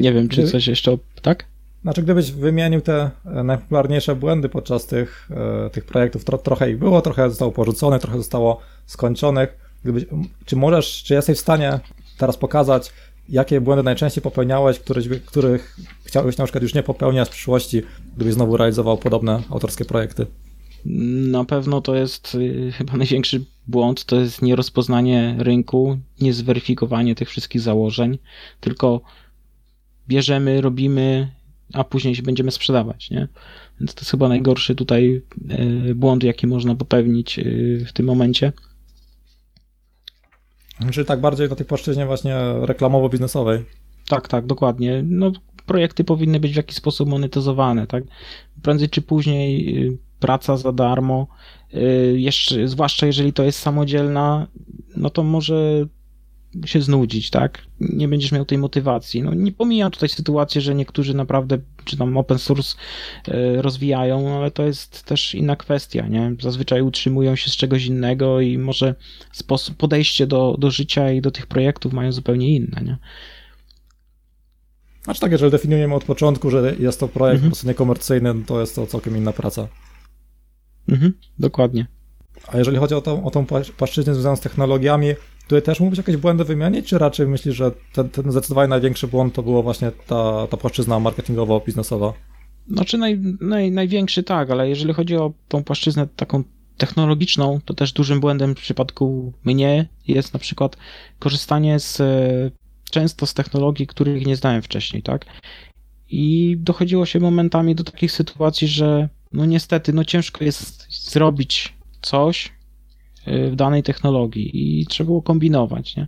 Nie wiem, czy coś jeszcze, tak? Znaczy, gdybyś wymienił te e, najpopularniejsze błędy podczas tych, e, tych projektów, tro, trochę ich było, trochę zostało porzuconych, trochę zostało skończonych. Gdybyś, czy możesz, czy jesteś w stanie teraz pokazać, jakie błędy najczęściej popełniałeś, których, których chciałbyś na przykład już nie popełniać w przyszłości, gdybyś znowu realizował podobne autorskie projekty? Na pewno to jest y, chyba największy błąd, to jest nierozpoznanie rynku, niezweryfikowanie tych wszystkich założeń, tylko bierzemy, robimy, a później się będziemy sprzedawać, nie? Więc to jest chyba najgorszy tutaj y, błąd, jaki można popełnić y, w tym momencie. Czyli tak bardziej na tej płaszczyźnie właśnie reklamowo-biznesowej. Tak, tak, dokładnie. No, projekty powinny być w jakiś sposób monetyzowane, tak? Prędzej czy później praca za darmo, y, jeszcze, zwłaszcza jeżeli to jest samodzielna, no to może się znudzić, tak? Nie będziesz miał tej motywacji. No nie pomijam tutaj sytuacji, że niektórzy naprawdę, czy tam open source y, rozwijają, ale to jest też inna kwestia, nie? Zazwyczaj utrzymują się z czegoś innego i może sposób, podejście do, do życia i do tych projektów mają zupełnie inne, nie? Znaczy tak, jeżeli definiujemy od początku, że jest to projekt mhm. po prostu niekomercyjny, to jest to całkiem inna praca. Mhm, dokładnie. A jeżeli chodzi o tą, o tą płaszczyznę związaną z technologiami, tutaj też mógłbyś jakieś błędy wymienić, czy raczej myślisz, że ten, ten zdecydowanie największy błąd to było właśnie ta, ta płaszczyzna marketingowo-biznesowa? Znaczy naj, naj, największy tak, ale jeżeli chodzi o tą płaszczyznę taką technologiczną, to też dużym błędem w przypadku mnie jest na przykład korzystanie z często z technologii, których nie znałem wcześniej, tak? I dochodziło się momentami do takich sytuacji, że no niestety, no ciężko jest zrobić coś y, w danej technologii i trzeba było kombinować, nie?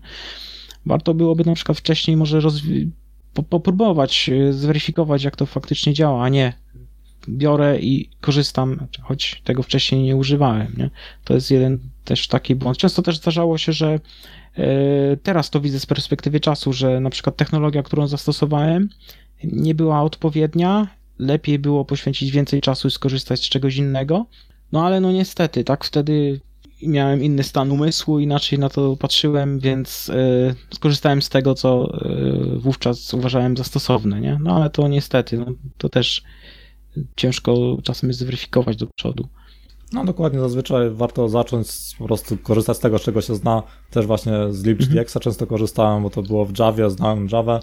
Warto byłoby na przykład wcześniej może rozwi- po- popróbować, y, zweryfikować, jak to faktycznie działa, a nie biorę i korzystam, choć tego wcześniej nie używałem, nie? To jest jeden też taki błąd. Często też zdarzało się, że y, teraz to widzę z perspektywy czasu, że na przykład technologia, którą zastosowałem, nie była odpowiednia lepiej było poświęcić więcej czasu i skorzystać z czegoś innego. No ale no niestety, tak wtedy miałem inny stan umysłu, inaczej na to patrzyłem, więc y, skorzystałem z tego, co y, wówczas uważałem za stosowne, nie? No ale to niestety, no, to też ciężko czasem jest zweryfikować do przodu. No dokładnie, zazwyczaj warto zacząć po prostu korzystać z tego, z czego się zna. Też właśnie z libgdx mhm. często korzystałem, bo to było w Javie, znałem Java,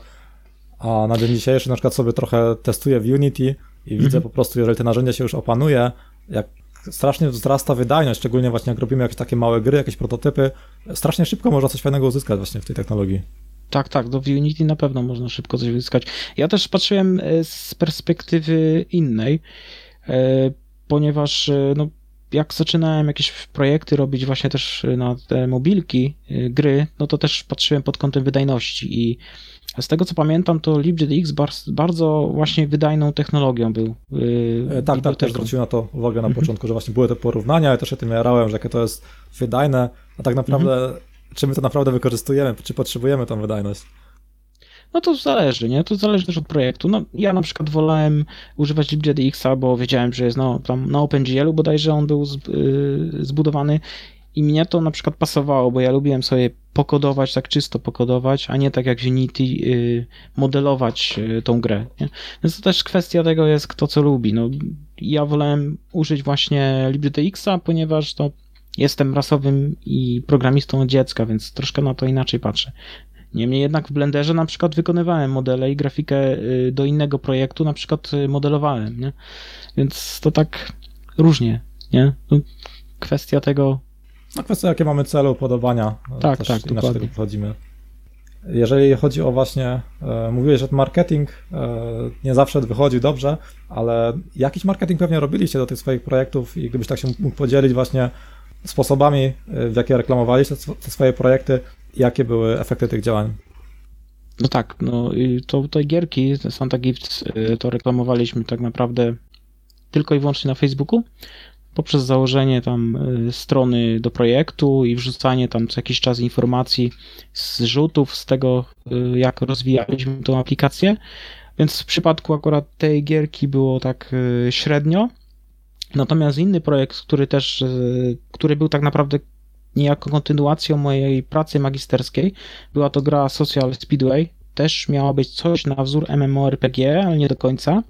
a na dzień dzisiejszy na przykład sobie trochę testuję w Unity i widzę mhm. po prostu, jeżeli te narzędzia się już opanuje, jak strasznie wzrasta wydajność, szczególnie właśnie jak robimy jakieś takie małe gry, jakieś prototypy, strasznie szybko można coś fajnego uzyskać właśnie w tej technologii. Tak, tak, do Unity na pewno można szybko coś uzyskać. Ja też patrzyłem e, z perspektywy innej, e, ponieważ e, no, jak zaczynałem jakieś projekty robić właśnie też na te mobilki, gry, no to też patrzyłem pod kątem wydajności i z tego co pamiętam, to LibGDX bardzo właśnie wydajną technologią był. Yy, tak, tak, też zwróciłem na to uwagę na mhm. początku, że właśnie były te porównania, ja też się tym jarałem, że jakie to jest wydajne, a tak naprawdę, mhm. czy my to naprawdę wykorzystujemy, czy potrzebujemy tą wydajność? No to zależy, nie? To zależy też od projektu. No, ja na przykład wolałem używać LibGDX-a, bo wiedziałem, że jest no, tam na OpenGL-u bodajże on był y, zbudowany i mnie to na przykład pasowało, bo ja lubiłem sobie pokodować, tak czysto pokodować, a nie tak jak w Unity yy, modelować yy, tą grę. Nie? Więc to też kwestia tego jest, kto co lubi. No, ja wolałem użyć właśnie LibGDX-a, ponieważ to jestem rasowym i programistą od dziecka, więc troszkę na to inaczej patrzę. Niemniej jednak w Blenderze na przykład wykonywałem modele i grafikę y, do innego projektu na przykład y, modelowałem, nie? Więc to tak różnie, nie? No, kwestia tego. No kwestia, jakie mamy cele, upodobania. Tak, Też tak, inaczej dokładnie. tego podchodzimy. Jeżeli chodzi o właśnie, e, mówiłeś, że marketing e, nie zawsze wychodzi dobrze, ale jakiś marketing pewnie robiliście do tych swoich projektów i gdybyś tak się mógł podzielić właśnie sposobami, e, w jakie reklamowaliście te swoje projekty, jakie były efekty tych działań? No tak, no i to te gierki, Santa Gifts, y, to reklamowaliśmy tak naprawdę tylko i wyłącznie na Facebooku, poprzez założenie tam y, strony do projektu i wrzucanie tam co jakiś czas informacji z rzutów z tego, y, jak rozwijaliśmy tą aplikację. Więc w przypadku akurat tej gierki było tak y, średnio. Natomiast inny projekt, który też, który był tak naprawdę niejako kontynuacją mojej pracy magisterskiej, była to gra Social Speedway. Też miała być coś na wzór MMORPG, ale nie do końca.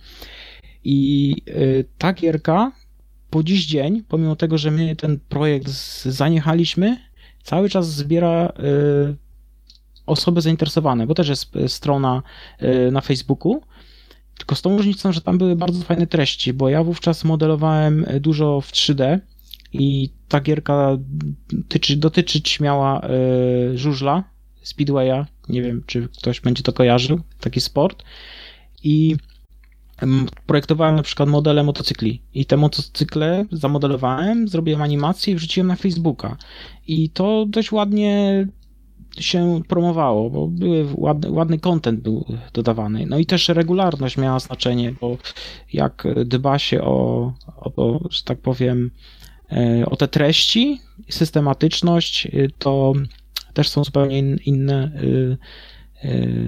I ta gierka po dziś dzień, pomimo tego, że my ten projekt zaniechaliśmy, cały czas zbiera y, osoby zainteresowane, bo też jest y, strona y, na Facebooku. Tylko z tą różnicą, że tam były bardzo fajne treści, bo ja wówczas modelowałem dużo w 3D i ta gierka tyczy, dotyczyć miała żużla, speedwaya, nie wiem, czy ktoś będzie to kojarzył, taki sport. I projektowałem na przykład modele motocykli i te motocykle zamodelowałem, zrobiłem animację i wrzuciłem na Facebooka. I to dość ładnie się promowało, bo były ładny, ładny content był dodawany. No i też regularność miała znaczenie, bo jak dba się o, o że tak powiem, e, o te treści, systematyczność, y, to też są zupełnie in- inne, y,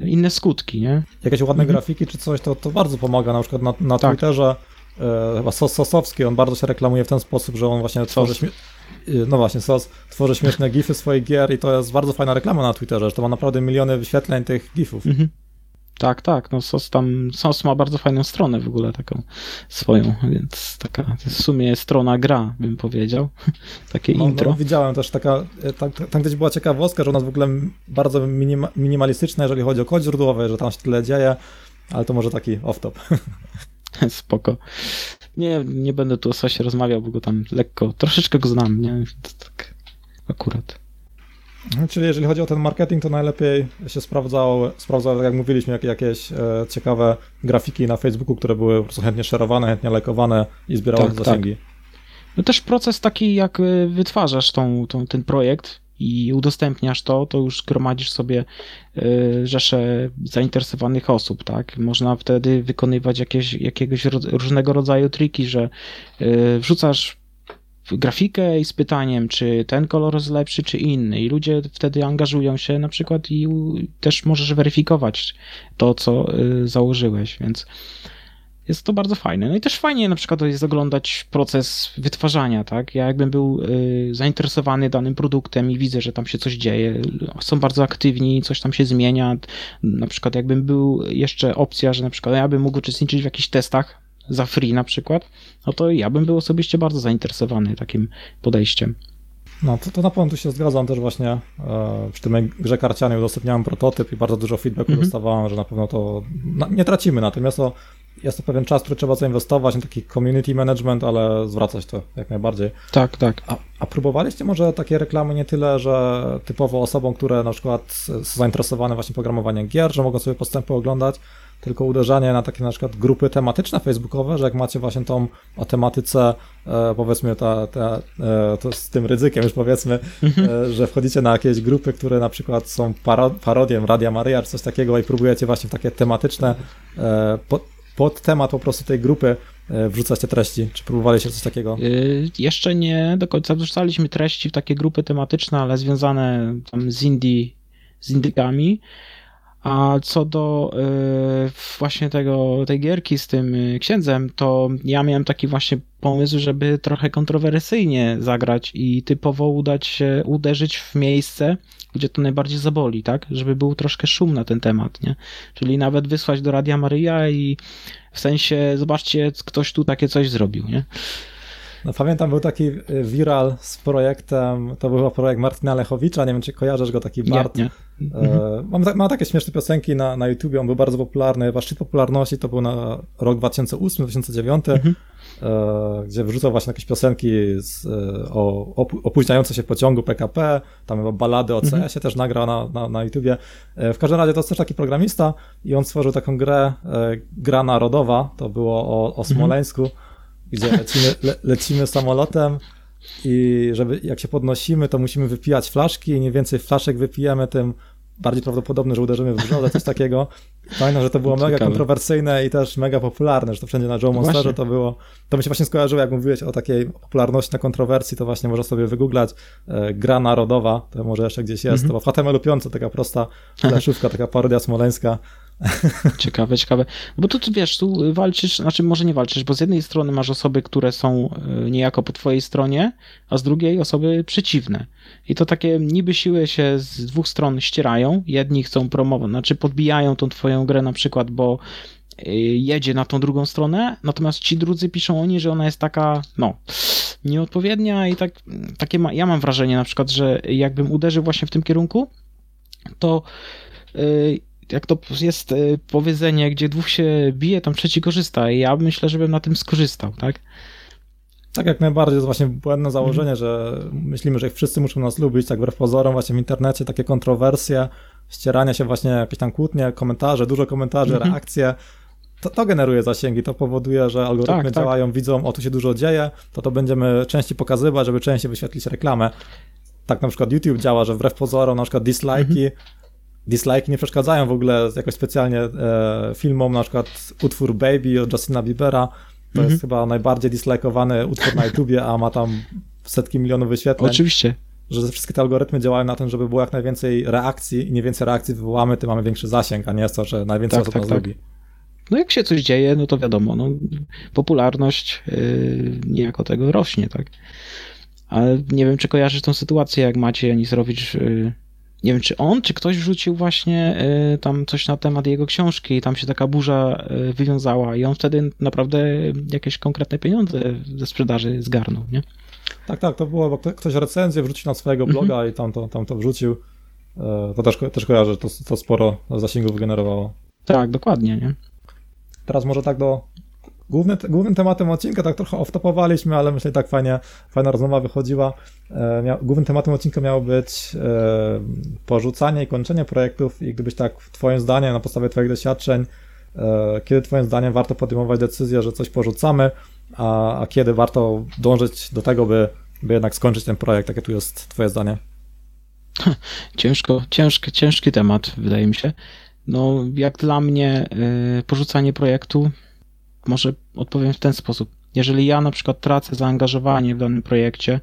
inne skutki, nie? Jakieś ładne Mhm. grafiki czy coś, to, to bardzo pomaga. Na przykład na, na Tak. Twitterze e, chyba Sos Sosowski, on bardzo się reklamuje w ten sposób, że on właśnie tworzy śmie- y, no właśnie, Sos tworzy śmieszne gify swoich gier i to jest bardzo fajna reklama na Twitterze, że to ma naprawdę miliony wyświetleń tych gifów. Mhm. Tak, tak, no SOS tam, SOS ma bardzo fajną stronę w ogóle taką swoją, więc taka w sumie strona gra, bym powiedział, <laughs> takie No, intro. no, widziałem też taka, e, tam, tam gdzieś była ciekawostka, że u nas w ogóle bardzo minima, minimalistyczne, jeżeli chodzi o kod źródłowy, że tam się tyle dzieje, ale to może taki off-top. <laughs> Spoko. Nie, nie będę tu o SOSie rozmawiał, bo go tam lekko, troszeczkę go znam, nie? Tak akurat. Czyli jeżeli chodzi o ten marketing, to najlepiej się sprawdzało, sprawdzało tak jak mówiliśmy, jak, jakieś e, ciekawe grafiki na Facebooku, które były po prostu chętnie szerowane, chętnie lajkowane i zbierały Tak, zasięgi. No też proces taki, jak y, wytwarzasz tą, tą, ten projekt i udostępniasz to, to już gromadzisz sobie y, rzeszę zainteresowanych osób, tak? Można wtedy wykonywać jakieś, jakiegoś różnego rodzaju triki, że wrzucasz grafikę i z pytaniem, czy ten kolor jest lepszy, czy inny. I ludzie wtedy angażują się na przykład i też możesz weryfikować to, co y, założyłeś, więc jest to bardzo fajne. No i też fajnie na przykład jest oglądać proces wytwarzania, tak? Ja jakbym był y, zainteresowany danym produktem i widzę, że tam się coś dzieje, są bardzo aktywni, coś tam się zmienia. Na przykład jakbym był jeszcze opcja, że na przykład ja bym mógł uczestniczyć w jakichś testach za free na przykład, no to ja bym był osobiście bardzo zainteresowany takim podejściem. No to, to na pewno tu się zgadzam też właśnie e, przy tym grze karcianej udostępniałem prototyp i bardzo dużo feedbacku Mhm. dostawałem, że na pewno to no, nie tracimy, natomiast to jest to pewien czas, który trzeba zainwestować na taki community management, ale zwracać to jak najbardziej. Tak, tak. A, a próbowaliście może takie reklamy nie tyle, że typowo osobom, które na przykład są zainteresowane właśnie programowaniem gier, że mogą sobie postępy oglądać, tylko uderzanie na takie na przykład grupy tematyczne facebookowe, że jak macie właśnie tą o tematyce, e, powiedzmy ta, ta, e, to z tym ryzykiem już powiedzmy, e, że wchodzicie na jakieś grupy, które na przykład są paro, parodiem Radia Maryja czy coś takiego i próbujecie właśnie w takie tematyczne pod, temat po prostu tej grupy wrzucać te treści. Czy próbowaliście coś takiego? Jeszcze nie do końca wrzucaliśmy treści w takie grupy tematyczne, ale związane tam z indie, z indykami. A co do y, właśnie tego, tej gierki z tym y, księdzem, to ja miałem taki właśnie pomysł, żeby trochę kontrowersyjnie zagrać i typowo udać się, uderzyć w miejsce, gdzie to najbardziej zaboli, tak? Żeby był troszkę szum na ten temat, nie? Czyli nawet wysłać do Radia Maryja i w sensie, zobaczcie, ktoś tu takie coś zrobił, nie? No pamiętam, był taki viral z projektem, to był projekt Martina Lechowicza, nie wiem, czy kojarzysz go, taki Bart. Nie, nie. E, ma, ma takie śmieszne piosenki na, na YouTubie, on był bardzo popularny, chyba szczyt popularności to był na rok 2008-2009, mhm. e, gdzie wrzucał właśnie jakieś piosenki z, e, o opóźniające się pociągu PKP, tam chyba balady o CS-ie mhm. też nagrał na, na, na YouTubie. E, w każdym razie to jest też taki programista i on stworzył taką grę, e, gra narodowa, to było o, o mhm. Smoleńsku, mhm. Gdzie lecimy, le, lecimy samolotem i żeby jak się podnosimy, to musimy wypijać flaszki i im więcej flaszek wypijemy, tym bardziej prawdopodobne, że uderzymy w brzodę, coś takiego. Pamiętam, że to było Ciekawe. mega kontrowersyjne i też mega popularne, że to wszędzie na Joe Monsterze to było. To mi się właśnie skojarzyło, jak mówiłeś o takiej popularności na kontrowersji, to właśnie można sobie wygooglać e, gra narodowa, to może jeszcze gdzieś jest, mm -hmm. to w HTML-u 5 taka prosta fleszówka, taka parodia smoleńska, <laughs> Ciekawe, ciekawe. Bo tu, wiesz, tu walczysz, znaczy może nie walczysz, bo z jednej strony masz osoby, które są e, niejako po twojej stronie, a z drugiej osoby przeciwne. I to takie niby siły się z dwóch stron ścierają. Jedni chcą promować, znaczy podbijają tą twoją grę na przykład, bo e, jedzie na tą drugą stronę, natomiast ci drudzy piszą oni, że ona jest taka, no, nieodpowiednia i tak, takie ma, ja mam wrażenie na przykład, że jakbym uderzył właśnie w tym kierunku, to yy, jak to jest e, powiedzenie, gdzie dwóch się bije, tam trzeci korzysta i ja myślę, żebym na tym skorzystał, tak? Tak, jak najbardziej. To jest właśnie błędne założenie, mm. że myślimy, że wszyscy muszą nas lubić, tak wbrew pozorom właśnie w internecie takie kontrowersje, ścierania się właśnie, jakieś tam kłótnie, komentarze, dużo komentarzy, mm -hmm. reakcje, to, to, generuje zasięgi, to powoduje, że algorytmy tak, tak. działają, tak. widzą, o tu się dużo dzieje, to to będziemy częściej pokazywać, żeby częściej wyświetlić reklamę. Tak na przykład YouTube działa, że wbrew pozorom na przykład dislike'i mm -hmm dislike nie przeszkadzają w ogóle jakoś specjalnie e, filmom, na przykład utwór Baby od Justina Biebera, to jest mhm. chyba najbardziej dislikeowany utwór na YouTubie, a ma tam setki milionów wyświetleń. Oczywiście. Że wszystkie te algorytmy działają na tym, żeby było jak najwięcej reakcji i nie więcej reakcji wywołamy, tym mamy większy zasięg, a nie jest to, że najwięcej tak, osób tak, nas tak. lubi. No jak się coś dzieje, no to wiadomo, no, popularność yy, niejako tego rośnie, tak. Ale nie wiem, czy kojarzysz tą sytuację, jak Maciej Anisrowicz yy, nie wiem, czy on, czy ktoś wrzucił właśnie y, tam coś na temat jego książki i tam się taka burza y, wywiązała i on wtedy naprawdę jakieś konkretne pieniądze ze sprzedaży zgarnął, nie? Tak, tak, to było, bo ktoś recenzję wrzucił na swojego mhm. bloga mm -hmm. i tam to, tam to wrzucił. E, to też, też kojarzę, to, to sporo zasięgów wygenerowało. Tak, dokładnie, nie? Teraz może tak do Główny, głównym tematem odcinka, tak trochę off-topowaliśmy, ale myślę, że tak fajnie, fajna rozmowa wychodziła. E, głównym tematem odcinka miało być e, porzucanie i kończenie projektów i gdybyś tak, twoim zdaniem, na podstawie twoich doświadczeń, e, kiedy twoim zdaniem warto podejmować decyzję, że coś porzucamy, a, a kiedy warto dążyć do tego, by, by jednak skończyć ten projekt? Jakie tu jest twoje zdanie? <laughs> Ciężko, ciężki, ciężki temat, wydaje mi się. No, jak dla mnie, y, porzucanie projektu może odpowiem w ten sposób. Jeżeli ja na przykład tracę zaangażowanie w danym projekcie,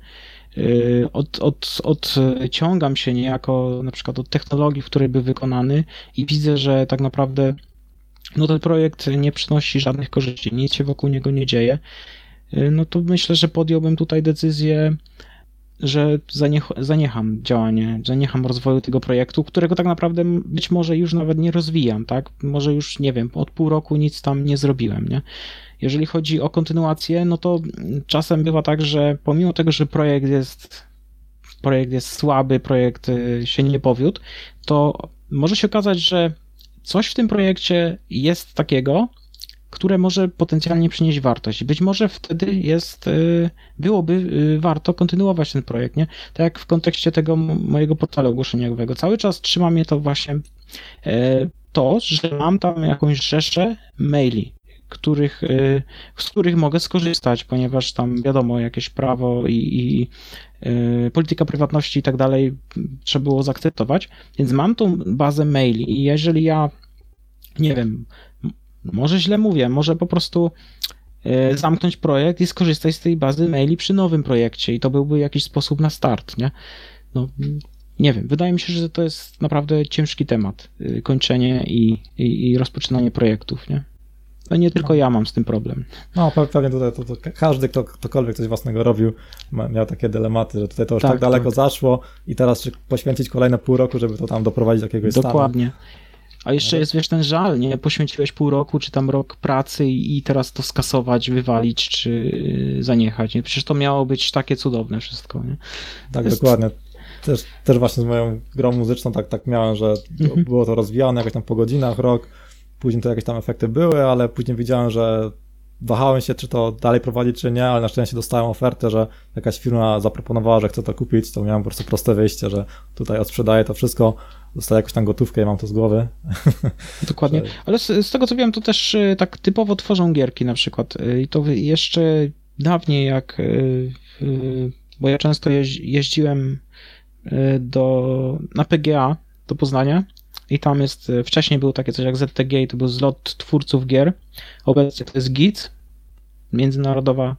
yy, od, od, odciągam się niejako na przykład od technologii, w której był wykonany i widzę, że tak naprawdę no ten projekt nie przynosi żadnych korzyści, nic się wokół niego nie dzieje, yy, no to myślę, że podjąłbym tutaj decyzję że zaniech, zaniecham działanie, zaniecham rozwoju tego projektu, którego tak naprawdę być może już nawet nie rozwijam, tak? Może już, nie wiem, od pół roku nic tam nie zrobiłem, nie? Jeżeli chodzi o kontynuację, no to czasem bywa tak, że pomimo tego, że projekt jest projekt jest słaby, projekt y, się nie powiódł, to może się okazać, że coś w tym projekcie jest takiego, które może potencjalnie przynieść wartość. Być może wtedy jest, y, byłoby y, warto kontynuować ten projekt, nie? Tak jak w kontekście tego mojego portalu ogłoszeniowego. Cały czas trzyma mnie to właśnie e, to, że mam tam jakąś rzeszę maili, których, y, z których mogę skorzystać, ponieważ tam wiadomo, jakieś prawo i, i polityka prywatności i tak dalej trzeba było zaakceptować, więc mam tą bazę maili i jeżeli ja nie wiem, może źle mówię, może po prostu e, zamknąć projekt i skorzystać z tej bazy maili przy nowym projekcie i to byłby jakiś sposób na start, nie? No, nie wiem, wydaje mi się, że to jest naprawdę ciężki temat, y, kończenie i, i, i rozpoczynanie projektów, nie? No nie tylko ja mam z tym problem. No pewnie tutaj to, to każdy, kto ktokolwiek coś własnego robił, miał takie dylematy, że tutaj to już tak, tak daleko tak. zaszło i teraz poświęcić kolejne pół roku, żeby to tam doprowadzić do jakiegoś Dokładnie. Stanu. A jeszcze jest, wiesz, ten żal, nie? Poświęciłeś pół roku, czy tam rok pracy i teraz to skasować, wywalić, czy y, zaniechać, nie? Przecież to miało być takie cudowne wszystko, nie? Tak, jest... dokładnie. Też, też właśnie z moją grą muzyczną tak, tak miałem, że mhm. było to rozwijane jakoś tam po godzinach, rok, później to jakieś tam efekty były, ale później widziałem, że wahałem się, czy to dalej prowadzić, czy nie, ale na szczęście dostałem ofertę, że jakaś firma zaproponowała, że chce to kupić, to miałem po prostu proste wyjście, że tutaj odsprzedaję to wszystko, dostaję jakąś tam gotówkę i mam to z głowy. <laughs> Dokładnie, ale z, z, tego co wiem, to też y, tak typowo tworzą gierki na przykład. Y, i to jeszcze dawniej jak, y, bo ja często jeździłem do, na PGA do Poznania i tam jest, wcześniej było takie coś jak ZTG i to był zlot twórców gier, obecnie to jest GIT, międzynarodowa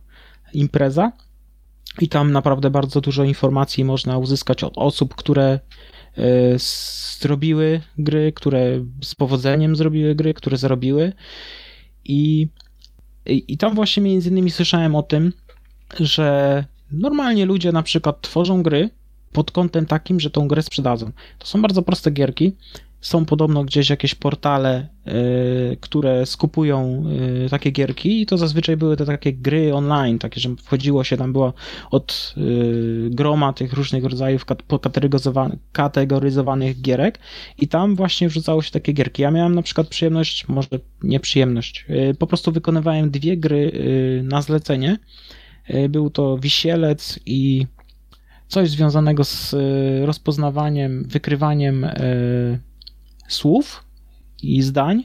impreza i tam naprawdę bardzo dużo informacji można uzyskać od osób, które E, zrobiły gry, które z powodzeniem zrobiły gry, które zarobiły. I, i, i tam właśnie między innymi słyszałem o tym, że normalnie ludzie na przykład tworzą gry pod kątem takim, że tą grę sprzedadzą. To są bardzo proste gierki, są podobno gdzieś jakieś portale, y, które skupują y, takie gierki i to zazwyczaj były te takie gry online, takie, że wchodziło się, tam było od y, groma tych różnych rodzajów kategoryzowanych gierek i tam właśnie wrzucało się takie gierki. Ja miałem na przykład przyjemność, może nie przyjemność, po prostu wykonywałem dwie gry na zlecenie. Był to Wisielec i coś związanego z rozpoznawaniem, wykrywaniem słów i zdań.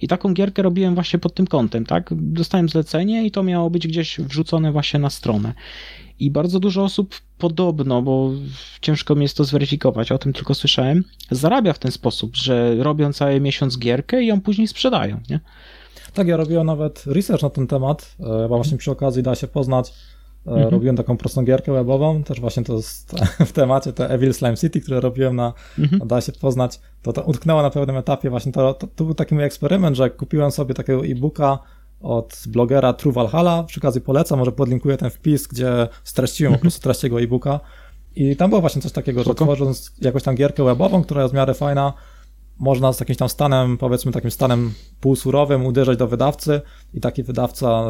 I taką gierkę robiłem właśnie pod tym kątem, tak? Dostałem zlecenie i to miało być gdzieś wrzucone właśnie na stronę. I bardzo dużo osób podobno, bo ciężko mi jest to zweryfikować, o tym tylko słyszałem, zarabia w ten sposób, że robią cały miesiąc gierkę i ją później sprzedają, nie? Tak, ja robiłem nawet research na ten temat, bo właśnie przy okazji da się poznać E, mhm. Robiłem taką prostą gierkę webową, też właśnie to jest <laughs> w temacie, te Evil Slime City, które robiłem na, mhm. da się poznać, to, to utknęło na pewnym etapie właśnie, to, to, to był taki mój eksperyment, że kupiłem sobie takiego e-booka od blogera True Valhalla, przy okazji polecam, może podlinkuję ten wpis, gdzie streściłem mhm. po prostu treść jego e-booka i tam było właśnie coś takiego, Spoko. że tworząc jakąś tam gierkę webową, która jest w miarę fajna, można z jakimś tam stanem, powiedzmy takim stanem półsurowym uderzać do wydawcy i taki wydawca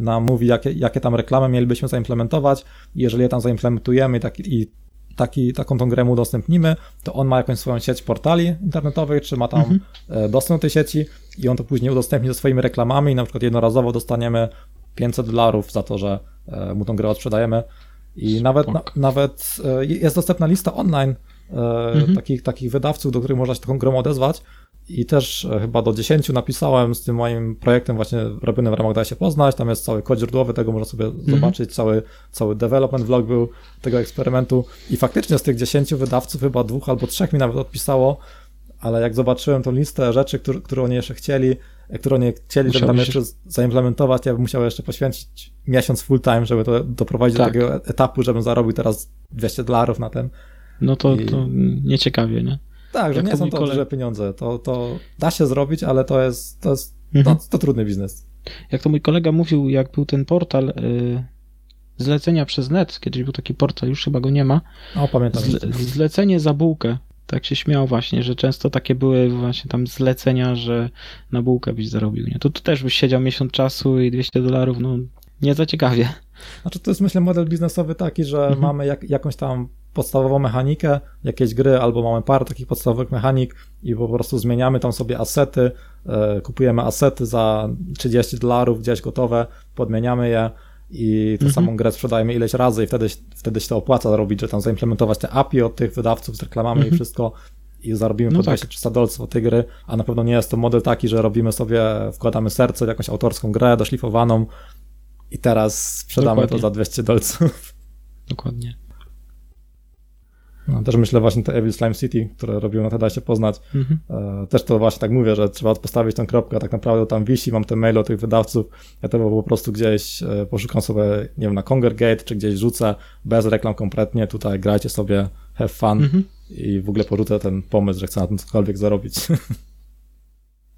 nam mówi, jakie, jakie tam reklamy mielibyśmy zaimplementować. Jeżeli je tam zaimplementujemy i, taki, i taki, taką tą grę mu udostępnimy, to on ma jakąś swoją sieć portali internetowych, czy ma tam mhm. E, dostęp do tej sieci i on to później udostępni ze swoimi reklamami. I na przykład jednorazowo dostaniemy 500 dolarów za to, że e, mu tą grę odsprzedajemy i nawet, na, nawet e, jest dostępna lista online E, mhm. takich, takich wydawców, do których można się taką grą odezwać. I też e, chyba do 10 napisałem z tym moim projektem właśnie robionym w ramach Da się poznać. Tam jest cały kod źródłowy, tego można sobie mhm. zobaczyć. Cały, cały development vlog był tego eksperymentu. I faktycznie z tych 10 wydawców chyba dwóch albo trzech mi nawet odpisało, ale jak zobaczyłem tą listę rzeczy, które, które oni jeszcze chcieli, e, które oni chcieli, żeby tam jeszcze zaimplementować, ja bym musiał jeszcze poświęcić miesiąc full time, żeby to doprowadzić tak. do takiego etapu, żebym zarobił teraz 200 dolarów na tym no to, I... to nieciekawie, nie? Tak, że Jak nie to są to duże pieniądze. To, to da się zrobić, ale to jest, to, jest mhm. to, to, trudny biznes. Jak to mój kolega mówił, jak był ten portal y, zlecenia przez net, kiedyś był taki portal, już chyba go nie ma. O, pamiętam. Zle, zlecenie za bułkę. Tak się śmiał właśnie, że często takie były właśnie tam zlecenia, że na bułkę byś zarobił, nie? To tu też byś siedział miesiąc czasu i 200 dolarów, no nie za ciekawie. Znaczy to jest myślę model biznesowy taki, że mhm. mamy jak, jakąś tam podstawową mechanikę jakiejś gry, albo mamy parę takich podstawowych mechanik i po prostu zmieniamy tam sobie asety, e, kupujemy asety za 30 dolarów gdzieś gotowe, podmieniamy je i tę mhm. samą grę sprzedajemy ileś razy i wtedy, wtedy się to opłaca robić, że tam zaimplementować te API od tych wydawców z reklamami mhm. i wszystko i zarobimy no po 200-300 tak. dolców od tej gry, a na pewno nie jest to model taki, że robimy sobie, wkładamy serce w jakąś autorską grę doszlifowaną i teraz sprzedamy Dokładnie. to za 200 dolców. Dokładnie. No, też myślę właśnie te Evil Slime City, które robią na TEDxie poznać. Mhm. E, też to właśnie tak mówię, że trzeba postawić tą kropkę, tak naprawdę tam wisi, mam te maile od tych wydawców, ja to po prostu gdzieś e, poszukam sobie, nie wiem, na Congregate, czy gdzieś rzucę, bez reklam kompletnie, tutaj grajcie sobie, have fun mhm. i w ogóle porzucę ten pomysł, że chcę na tym cokolwiek zarobić. <laughs>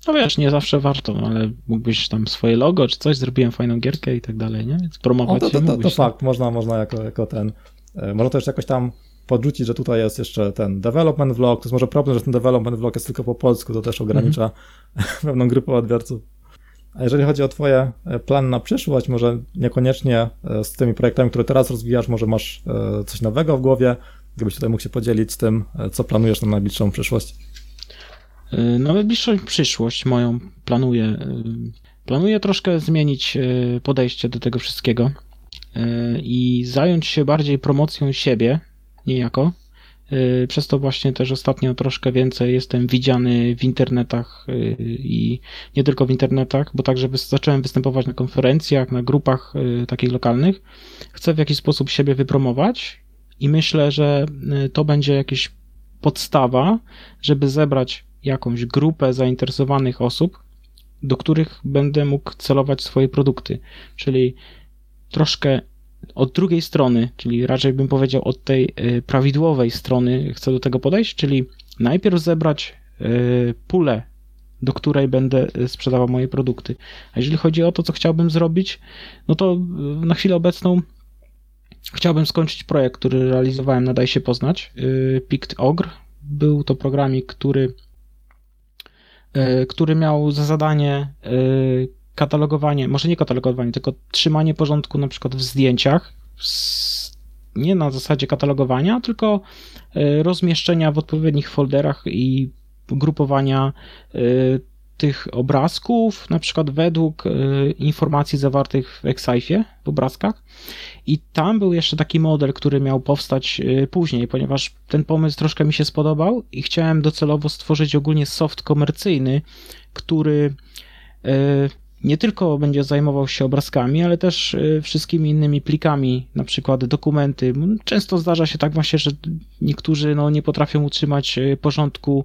No wiesz, nie zawsze warto, ale mógłbyś tam swoje logo czy coś, zrobiłem fajną gierkę i tak dalej, nie? Więc promować o, to, to, to, to fakt, można, można jako, jako ten, e, można to jeszcze jakoś tam podrzucić, że tutaj jest jeszcze ten development vlog, to jest może problem, że ten development vlog jest tylko po polsku, to też ogranicza mhm. <laughs> pewną grupę odbiorców. A jeżeli chodzi o Twoje e, plany na przyszłość, może niekoniecznie e, z tymi projektami, które teraz rozwijasz, może masz e, coś nowego w głowie, gdybyś tutaj mógł się podzielić z tym, co planujesz na najbliższą przyszłość? Na najbliższą przyszłość moją planuję. Planuję troszkę zmienić podejście do tego wszystkiego i zająć się bardziej promocją siebie, niejako, Y, przez to właśnie też ostatnio troszkę więcej jestem widziany w internetach y, i nie tylko w internetach, bo także zacząłem występować na konferencjach, na grupach y, takich lokalnych. Chcę w jakiś sposób siebie wypromować i myślę, że to będzie jakaś podstawa, żeby zebrać jakąś grupę zainteresowanych osób, do których będę mógł celować swoje produkty. Czyli troszkę od drugiej strony, czyli raczej bym powiedział od tej y, prawidłowej strony chcę do tego podejść, czyli najpierw zebrać y, pulę, do której będę y, sprzedawał moje produkty. A jeżeli chodzi o to, co chciałbym zrobić, no to na chwilę obecną chciałbym skończyć projekt, który realizowałem na Daj się poznać, Pict Ogre. Był to programik, który, który miał za zadanie katalogowanie, może nie katalogowanie, tylko trzymanie porządku na przykład w zdjęciach, nie na zasadzie katalogowania, tylko e, rozmieszczenia w odpowiednich folderach i grupowania e, tych obrazków, na przykład według e, informacji zawartych w Exifie, w obrazkach. I tam był jeszcze taki model, który miał powstać później, ponieważ ten pomysł troszkę mi się spodobał i chciałem docelowo stworzyć ogólnie soft komercyjny, który nie tylko będzie zajmował się obrazkami, ale też y, wszystkimi innymi plikami, na przykład dokumenty. Często zdarza się tak właśnie, że niektórzy no, nie potrafią utrzymać y, porządku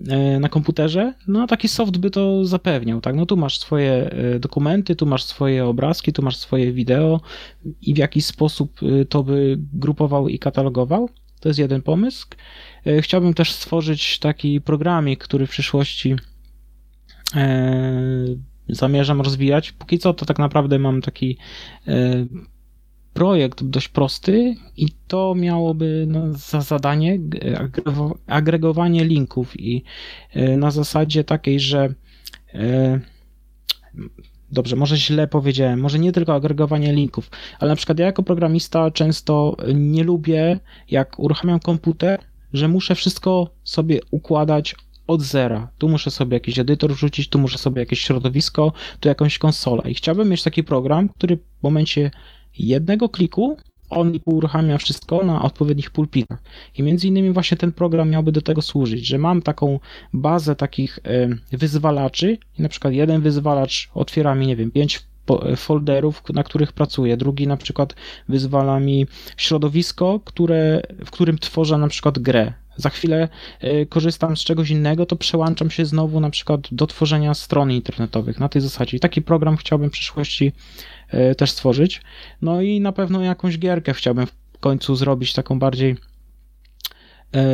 y, na komputerze, no a taki soft by to zapewniał, tak? No tu masz swoje dokumenty, tu masz swoje obrazki, tu masz swoje wideo i w jakiś sposób to by grupował i katalogował. To jest jeden pomysł. Chciałbym też stworzyć taki programik, który w przyszłości zamierzam rozwijać. Póki co to tak naprawdę mam taki e, projekt dość prosty i to miałoby za zadanie agregowanie linków i e, na zasadzie takiej, że e, dobrze, może źle powiedziałem, może nie tylko agregowanie linków, ale na przykład ja jako programista często nie lubię, jak uruchamiam komputer, że muszę wszystko sobie układać od zera. Tu muszę sobie jakiś edytor wrzucić, tu muszę sobie jakieś środowisko, tu jakąś konsolę. I chciałbym mieć taki program, który w momencie jednego kliku on uruchamia wszystko na odpowiednich pulpitach. I między innymi właśnie ten program miałby do tego służyć, że mam taką bazę takich wyzwalaczy i na przykład jeden wyzwalacz otwiera mi, nie wiem, pięć folderów, na których pracuję. Drugi na przykład wyzwala mi środowisko, które, w którym tworzę na przykład grę za chwilę e, korzystam z czegoś innego, to przełączam się znowu na przykład do tworzenia stron internetowych na tej zasadzie. I taki program chciałbym w przyszłości e, też stworzyć. No i na pewno jakąś gierkę chciałbym w końcu zrobić taką bardziej e,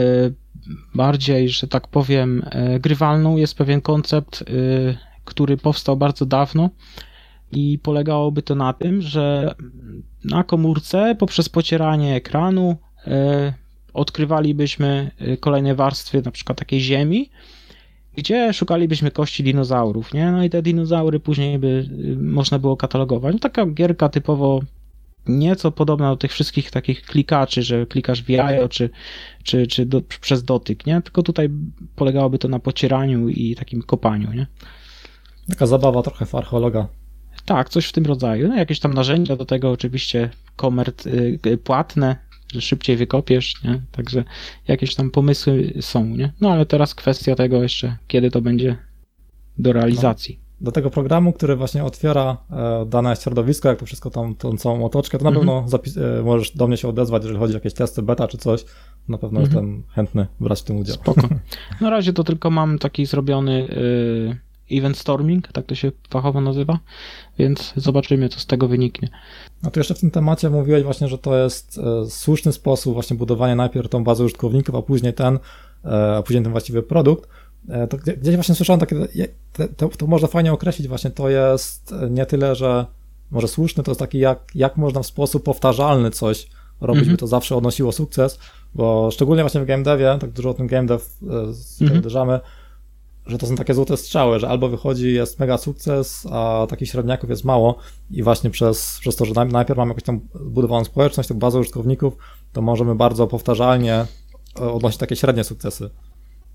bardziej, że tak powiem, grywalną. Jest pewien koncept, który powstał bardzo dawno i polegałoby to na tym, że na komórce poprzez pocieranie ekranu odkrywalibyśmy y, kolejne warstwy, na przykład takiej ziemi, gdzie szukalibyśmy kości dinozaurów, nie? No i te dinozaury później by y, można było katalogować. No, taka gierka typowo nieco podobna do tych wszystkich takich klikaczy, że klikasz w jajo, czy, czy, czy do, przez dotyk, nie? Tylko tutaj polegałoby to na pocieraniu i takim kopaniu, nie? Taka zabawa trochę w archeologa. Tak, coś w tym rodzaju. No, jakieś tam narzędzia do tego oczywiście komert y, płatne, że szybciej wykopiesz, nie? Także jakieś tam pomysły są, nie? No ale teraz kwestia tego jeszcze, kiedy to będzie do realizacji. No, do tego programu, który właśnie otwiera e, dane środowisko, jak to wszystko tam, tą całą otoczkę, to na mhm. pewno zapis- e, możesz do mnie się odezwać, jeżeli chodzi o jakieś testy beta czy coś, na pewno mhm. jestem chętny brać w tym udział. Spoko. <laughs> Na razie to tylko mam taki zrobiony y, event storming, tak to się fachowo nazywa, więc zobaczymy, co z tego wyniknie. A tu jeszcze w tym temacie mówiłeś właśnie, że to jest e, słuszny sposób właśnie budowania najpierw tą bazę użytkowników, a później ten, e, a później ten właściwy produkt. E, to gdzieś właśnie słyszałem takie, to, to można fajnie określić właśnie, to jest nie tyle, że może słuszny, to jest taki jak, jak można w sposób powtarzalny coś robić, mhm. by to zawsze odnosiło sukces, bo szczególnie właśnie w game devie, tak dużo o tym game dev mhm. uderzamy, że to są takie złote strzały, że albo wychodzi, jest mega sukces, a takich średniaków jest mało i właśnie przez, przez to, że najpierw mamy jakąś tam budowaną społeczność, tą bazę użytkowników, to możemy bardzo powtarzalnie e, odnosić takie średnie sukcesy.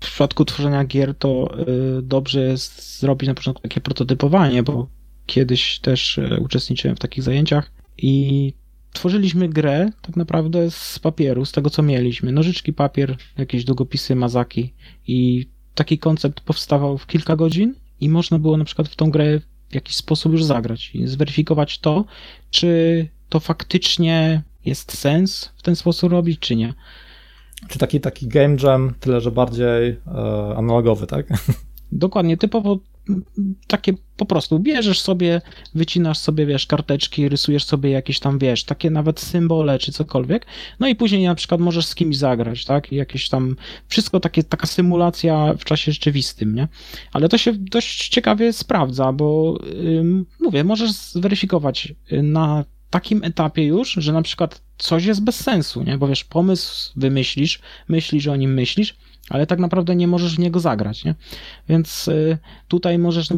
W przypadku tworzenia gier to y, dobrze jest zrobić na początku takie prototypowanie, bo kiedyś też y, uczestniczyłem w takich zajęciach i tworzyliśmy grę tak naprawdę z papieru, z tego co mieliśmy. Nożyczki, papier, jakieś długopisy, mazaki i taki koncept powstawał w kilka godzin i można było na przykład w tą grę w jakiś sposób już zagrać i zweryfikować to, czy to faktycznie jest sens w ten sposób robić, czy nie. Czy taki, taki game jam, tyle że bardziej e, analogowy, tak? <laughs> Dokładnie, typowo takie po prostu bierzesz sobie, wycinasz sobie, wiesz, karteczki, rysujesz sobie jakieś tam, wiesz, takie nawet symbole czy cokolwiek, no i później na przykład możesz z kimś zagrać, tak, jakieś tam, wszystko takie, taka symulacja w czasie rzeczywistym, nie? Ale to się dość ciekawie sprawdza, bo mówię, możesz zweryfikować y, na takim etapie już, że na przykład coś jest bez sensu, nie? Bo wiesz, pomysł wymyślisz, myślisz o nim myślisz, ale tak naprawdę nie możesz w niego zagrać, nie? Więc y, tutaj możesz,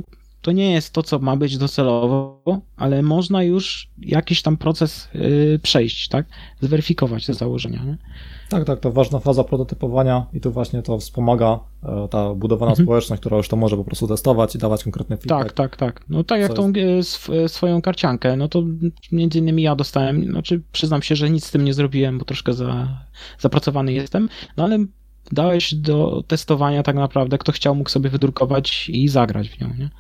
to nie jest to, co ma być docelowo, ale można już jakiś tam proces y, przejść, tak? Zweryfikować te założenia, nie? Tak, tak, to ważna faza prototypowania i tu właśnie to wspomaga e, ta budowana mhm. społeczność, która już to może po prostu testować i dawać konkretne feedback. Tak, tak, tak. No tak jak tą jest... E, swoją karciankę, no to między innymi ja dostałem, znaczy przyznam się, że nic z tym nie zrobiłem, bo troszkę za, zapracowany jestem, no ale dałeś do testowania tak naprawdę, kto chciał mógł sobie wydrukować i zagrać w nią, nie?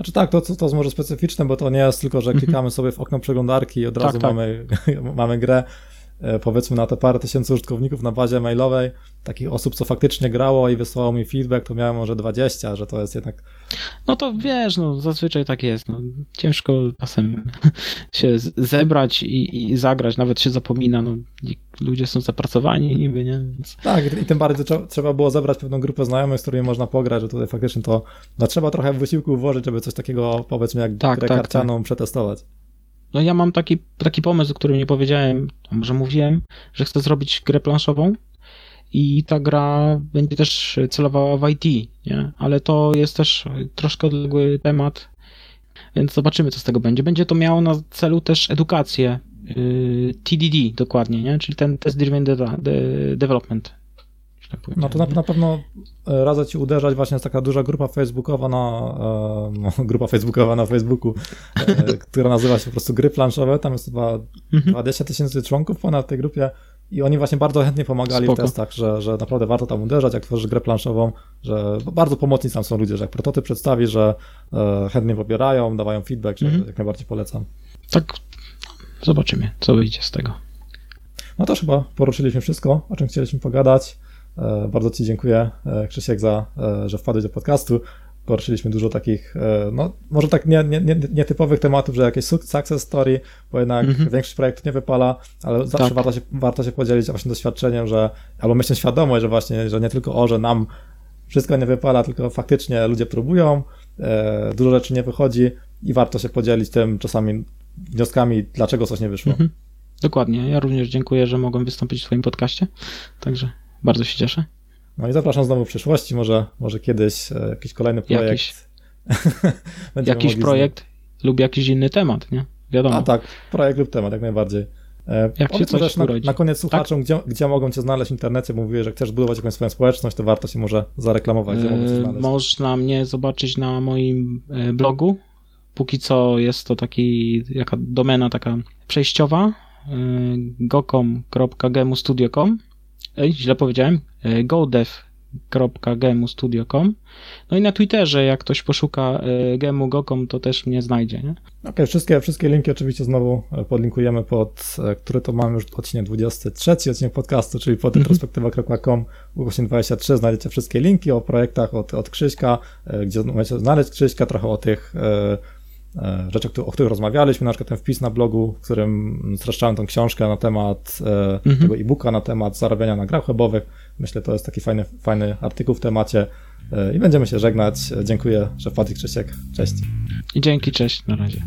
Znaczy tak, to, to, to jest może specyficzne, bo to nie jest tylko, że mhm. klikamy sobie w okno przeglądarki i od razu tak, tak. Mamy, <laughs> mamy grę. E, powiedzmy na te parę tysięcy użytkowników na bazie mailowej, takich osób, co faktycznie grało i wysłało mi feedback, to miałem może 20, że to jest jednak... No to wiesz, no zazwyczaj tak jest. No, ciężko czasem <laughs> się zebrać i, i zagrać, nawet się zapomina, no ludzie są zapracowani niby, nie? Więc... Tak, i tym bardziej trzeba było zebrać pewną grupę znajomych, z którymi można pograć, że tutaj faktycznie to, no trzeba trochę wysiłku włożyć, żeby coś takiego, powiedzmy, jak tak, grę tak, karcianą tak. przetestować. No ja mam taki, taki pomysł, o którym nie powiedziałem, może mówiłem, że chcę zrobić grę planszową i ta gra będzie też celowała w IT, nie? ale to jest też troszkę odległy temat, więc zobaczymy, co z tego będzie. Będzie to miało na celu też edukację, yy, TDD dokładnie, nie? czyli ten Test Driven Development, tak no to na, na, pewno e, radzę ci uderzać, właśnie jest taka duża grupa facebookowa na, e, no, <laughs> grupa facebookowa na Facebooku, e, <laughs> która nazywa się po prostu gry planszowe, tam jest chyba 20 mhm. tysięcy członków ponad tej grupie i oni właśnie bardzo chętnie pomagali Spoko. w testach, że, że naprawdę warto tam uderzać, jak tworzysz grę planszową, że bardzo pomocni tam są ludzie, że jak prototyp przedstawi, że chętnie pobierają, dawają feedback, że mhm. jak najbardziej polecam. Tak, zobaczymy, co wyjdzie z tego. No to chyba poruszyliśmy wszystko, o czym chcieliśmy pogadać. E, bardzo Ci dziękuję, e, Krzysiek, za, e, że wpadłeś do podcastu. Poruszyliśmy dużo takich, no może tak nie, nie, nie, nietypowych tematów, że jakieś success story, bo jednak mm -hmm. większość projektów nie wypala, ale zawsze tak. warto, się, warto się podzielić właśnie doświadczeniem, że albo myślę świadomość, że właśnie, że nie tylko o, że nam wszystko nie wypala, tylko faktycznie ludzie próbują, dużo rzeczy nie wychodzi i warto się podzielić tym czasami wnioskami, dlaczego coś nie wyszło. Mm -hmm. Dokładnie. Ja również dziękuję, że mogłem wystąpić w Twoim podcaście. Także bardzo się cieszę. No i zapraszam znowu w przyszłości, może, może kiedyś e, jakiś kolejny projekt. Jakiś, <laughs> jakiś projekt lub jakiś inny temat, nie? Wiadomo. A tak, projekt lub temat, jak najbardziej. E, jak się coś na, na koniec tak? słuchaczom, tak? gdzie, gdzie mogą Cię znaleźć w internecie, bo mówiłeś, że chcesz budować jakąś swoją społeczność, to warto się może zareklamować. Gdzie znaleźć? Można mnie zobaczyć na moim blogu. Póki co jest to taki, jaka domena taka przejściowa, gocom.gemustudio.com Ej, źle powiedziałem, e, godev.gemustudio.com No i na Twitterze, jak ktoś poszuka e, gemu gocom, to też mnie znajdzie, nie? Okej, okay, wszystkie, wszystkie linki oczywiście znowu e, podlinkujemy pod, który to mamy już odcinek 23, odcinek podcastu, czyli pod mm -hmm. ukośnik 23 znajdziecie wszystkie linki o projektach od, od Krzyśka, gdzie możecie znaleźć Krzyśka, trochę o tych E, rzeczy, o których rozmawialiśmy, na przykład ten wpis na blogu, w którym streszczałem tą książkę na temat e, mhm. tego e-booka, na temat zarabiania na grach webowych. Myślę, to jest taki fajny, fajny artykuł w temacie e, i będziemy się żegnać. Dziękuję, że wpadł Krzysiek. Cześć. I dzięki, cześć, na razie.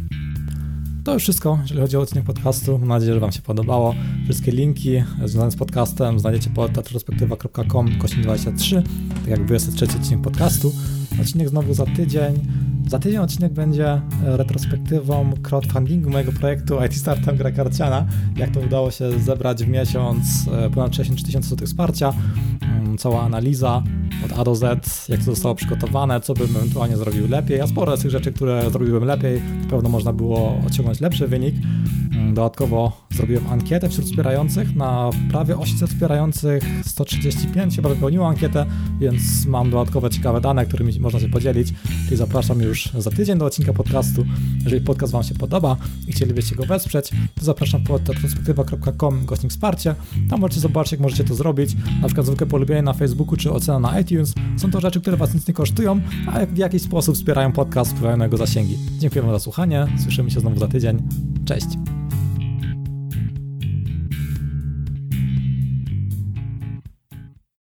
To już wszystko, jeżeli chodzi o odcinek podcastu. Mam nadzieję, że Wam się podobało. Wszystkie linki związane z podcastem znajdziecie pod retrospektywa.com 23, tak jak 23 odcinek podcastu. Odcinek znowu za tydzień. Za tydzień odcinek będzie e, retrospektywą crowdfundingu mojego projektu IT Startem Gra Karciana. Jak to udało się zebrać w miesiąc e, ponad 63 tysięcy złotych wsparcia. Mm, cała analiza od A do Z, jak to zostało przygotowane, co bym ewentualnie zrobił lepiej. A sporo z tych rzeczy, które zrobiłem lepiej, na pewno można było osiągnąć lepszy wynik. Mm, dodatkowo zrobiłem ankietę wśród wspierających. Na prawie 800 wspierających 135 chyba wypełniło ankietę, więc mam dodatkowe ciekawe dane, którymi można się podzielić. Czyli zapraszam już za tydzień do odcinka podcastu. Jeżeli podcast Wam się podoba i chcielibyście go wesprzeć, to zapraszam pod retrospektywa.com gośnik wsparcie. Tam możecie zobaczyć, jak możecie to zrobić. Na przykład zwykłe polubienie na Facebooku czy ocena na iTunes. Są to rzeczy, które Was nic nie kosztują, a w jakiś sposób wspierają podcast, wpływają na jego zasięgi. Dziękuję za słuchanie. Słyszymy się znowu za tydzień. Cześć.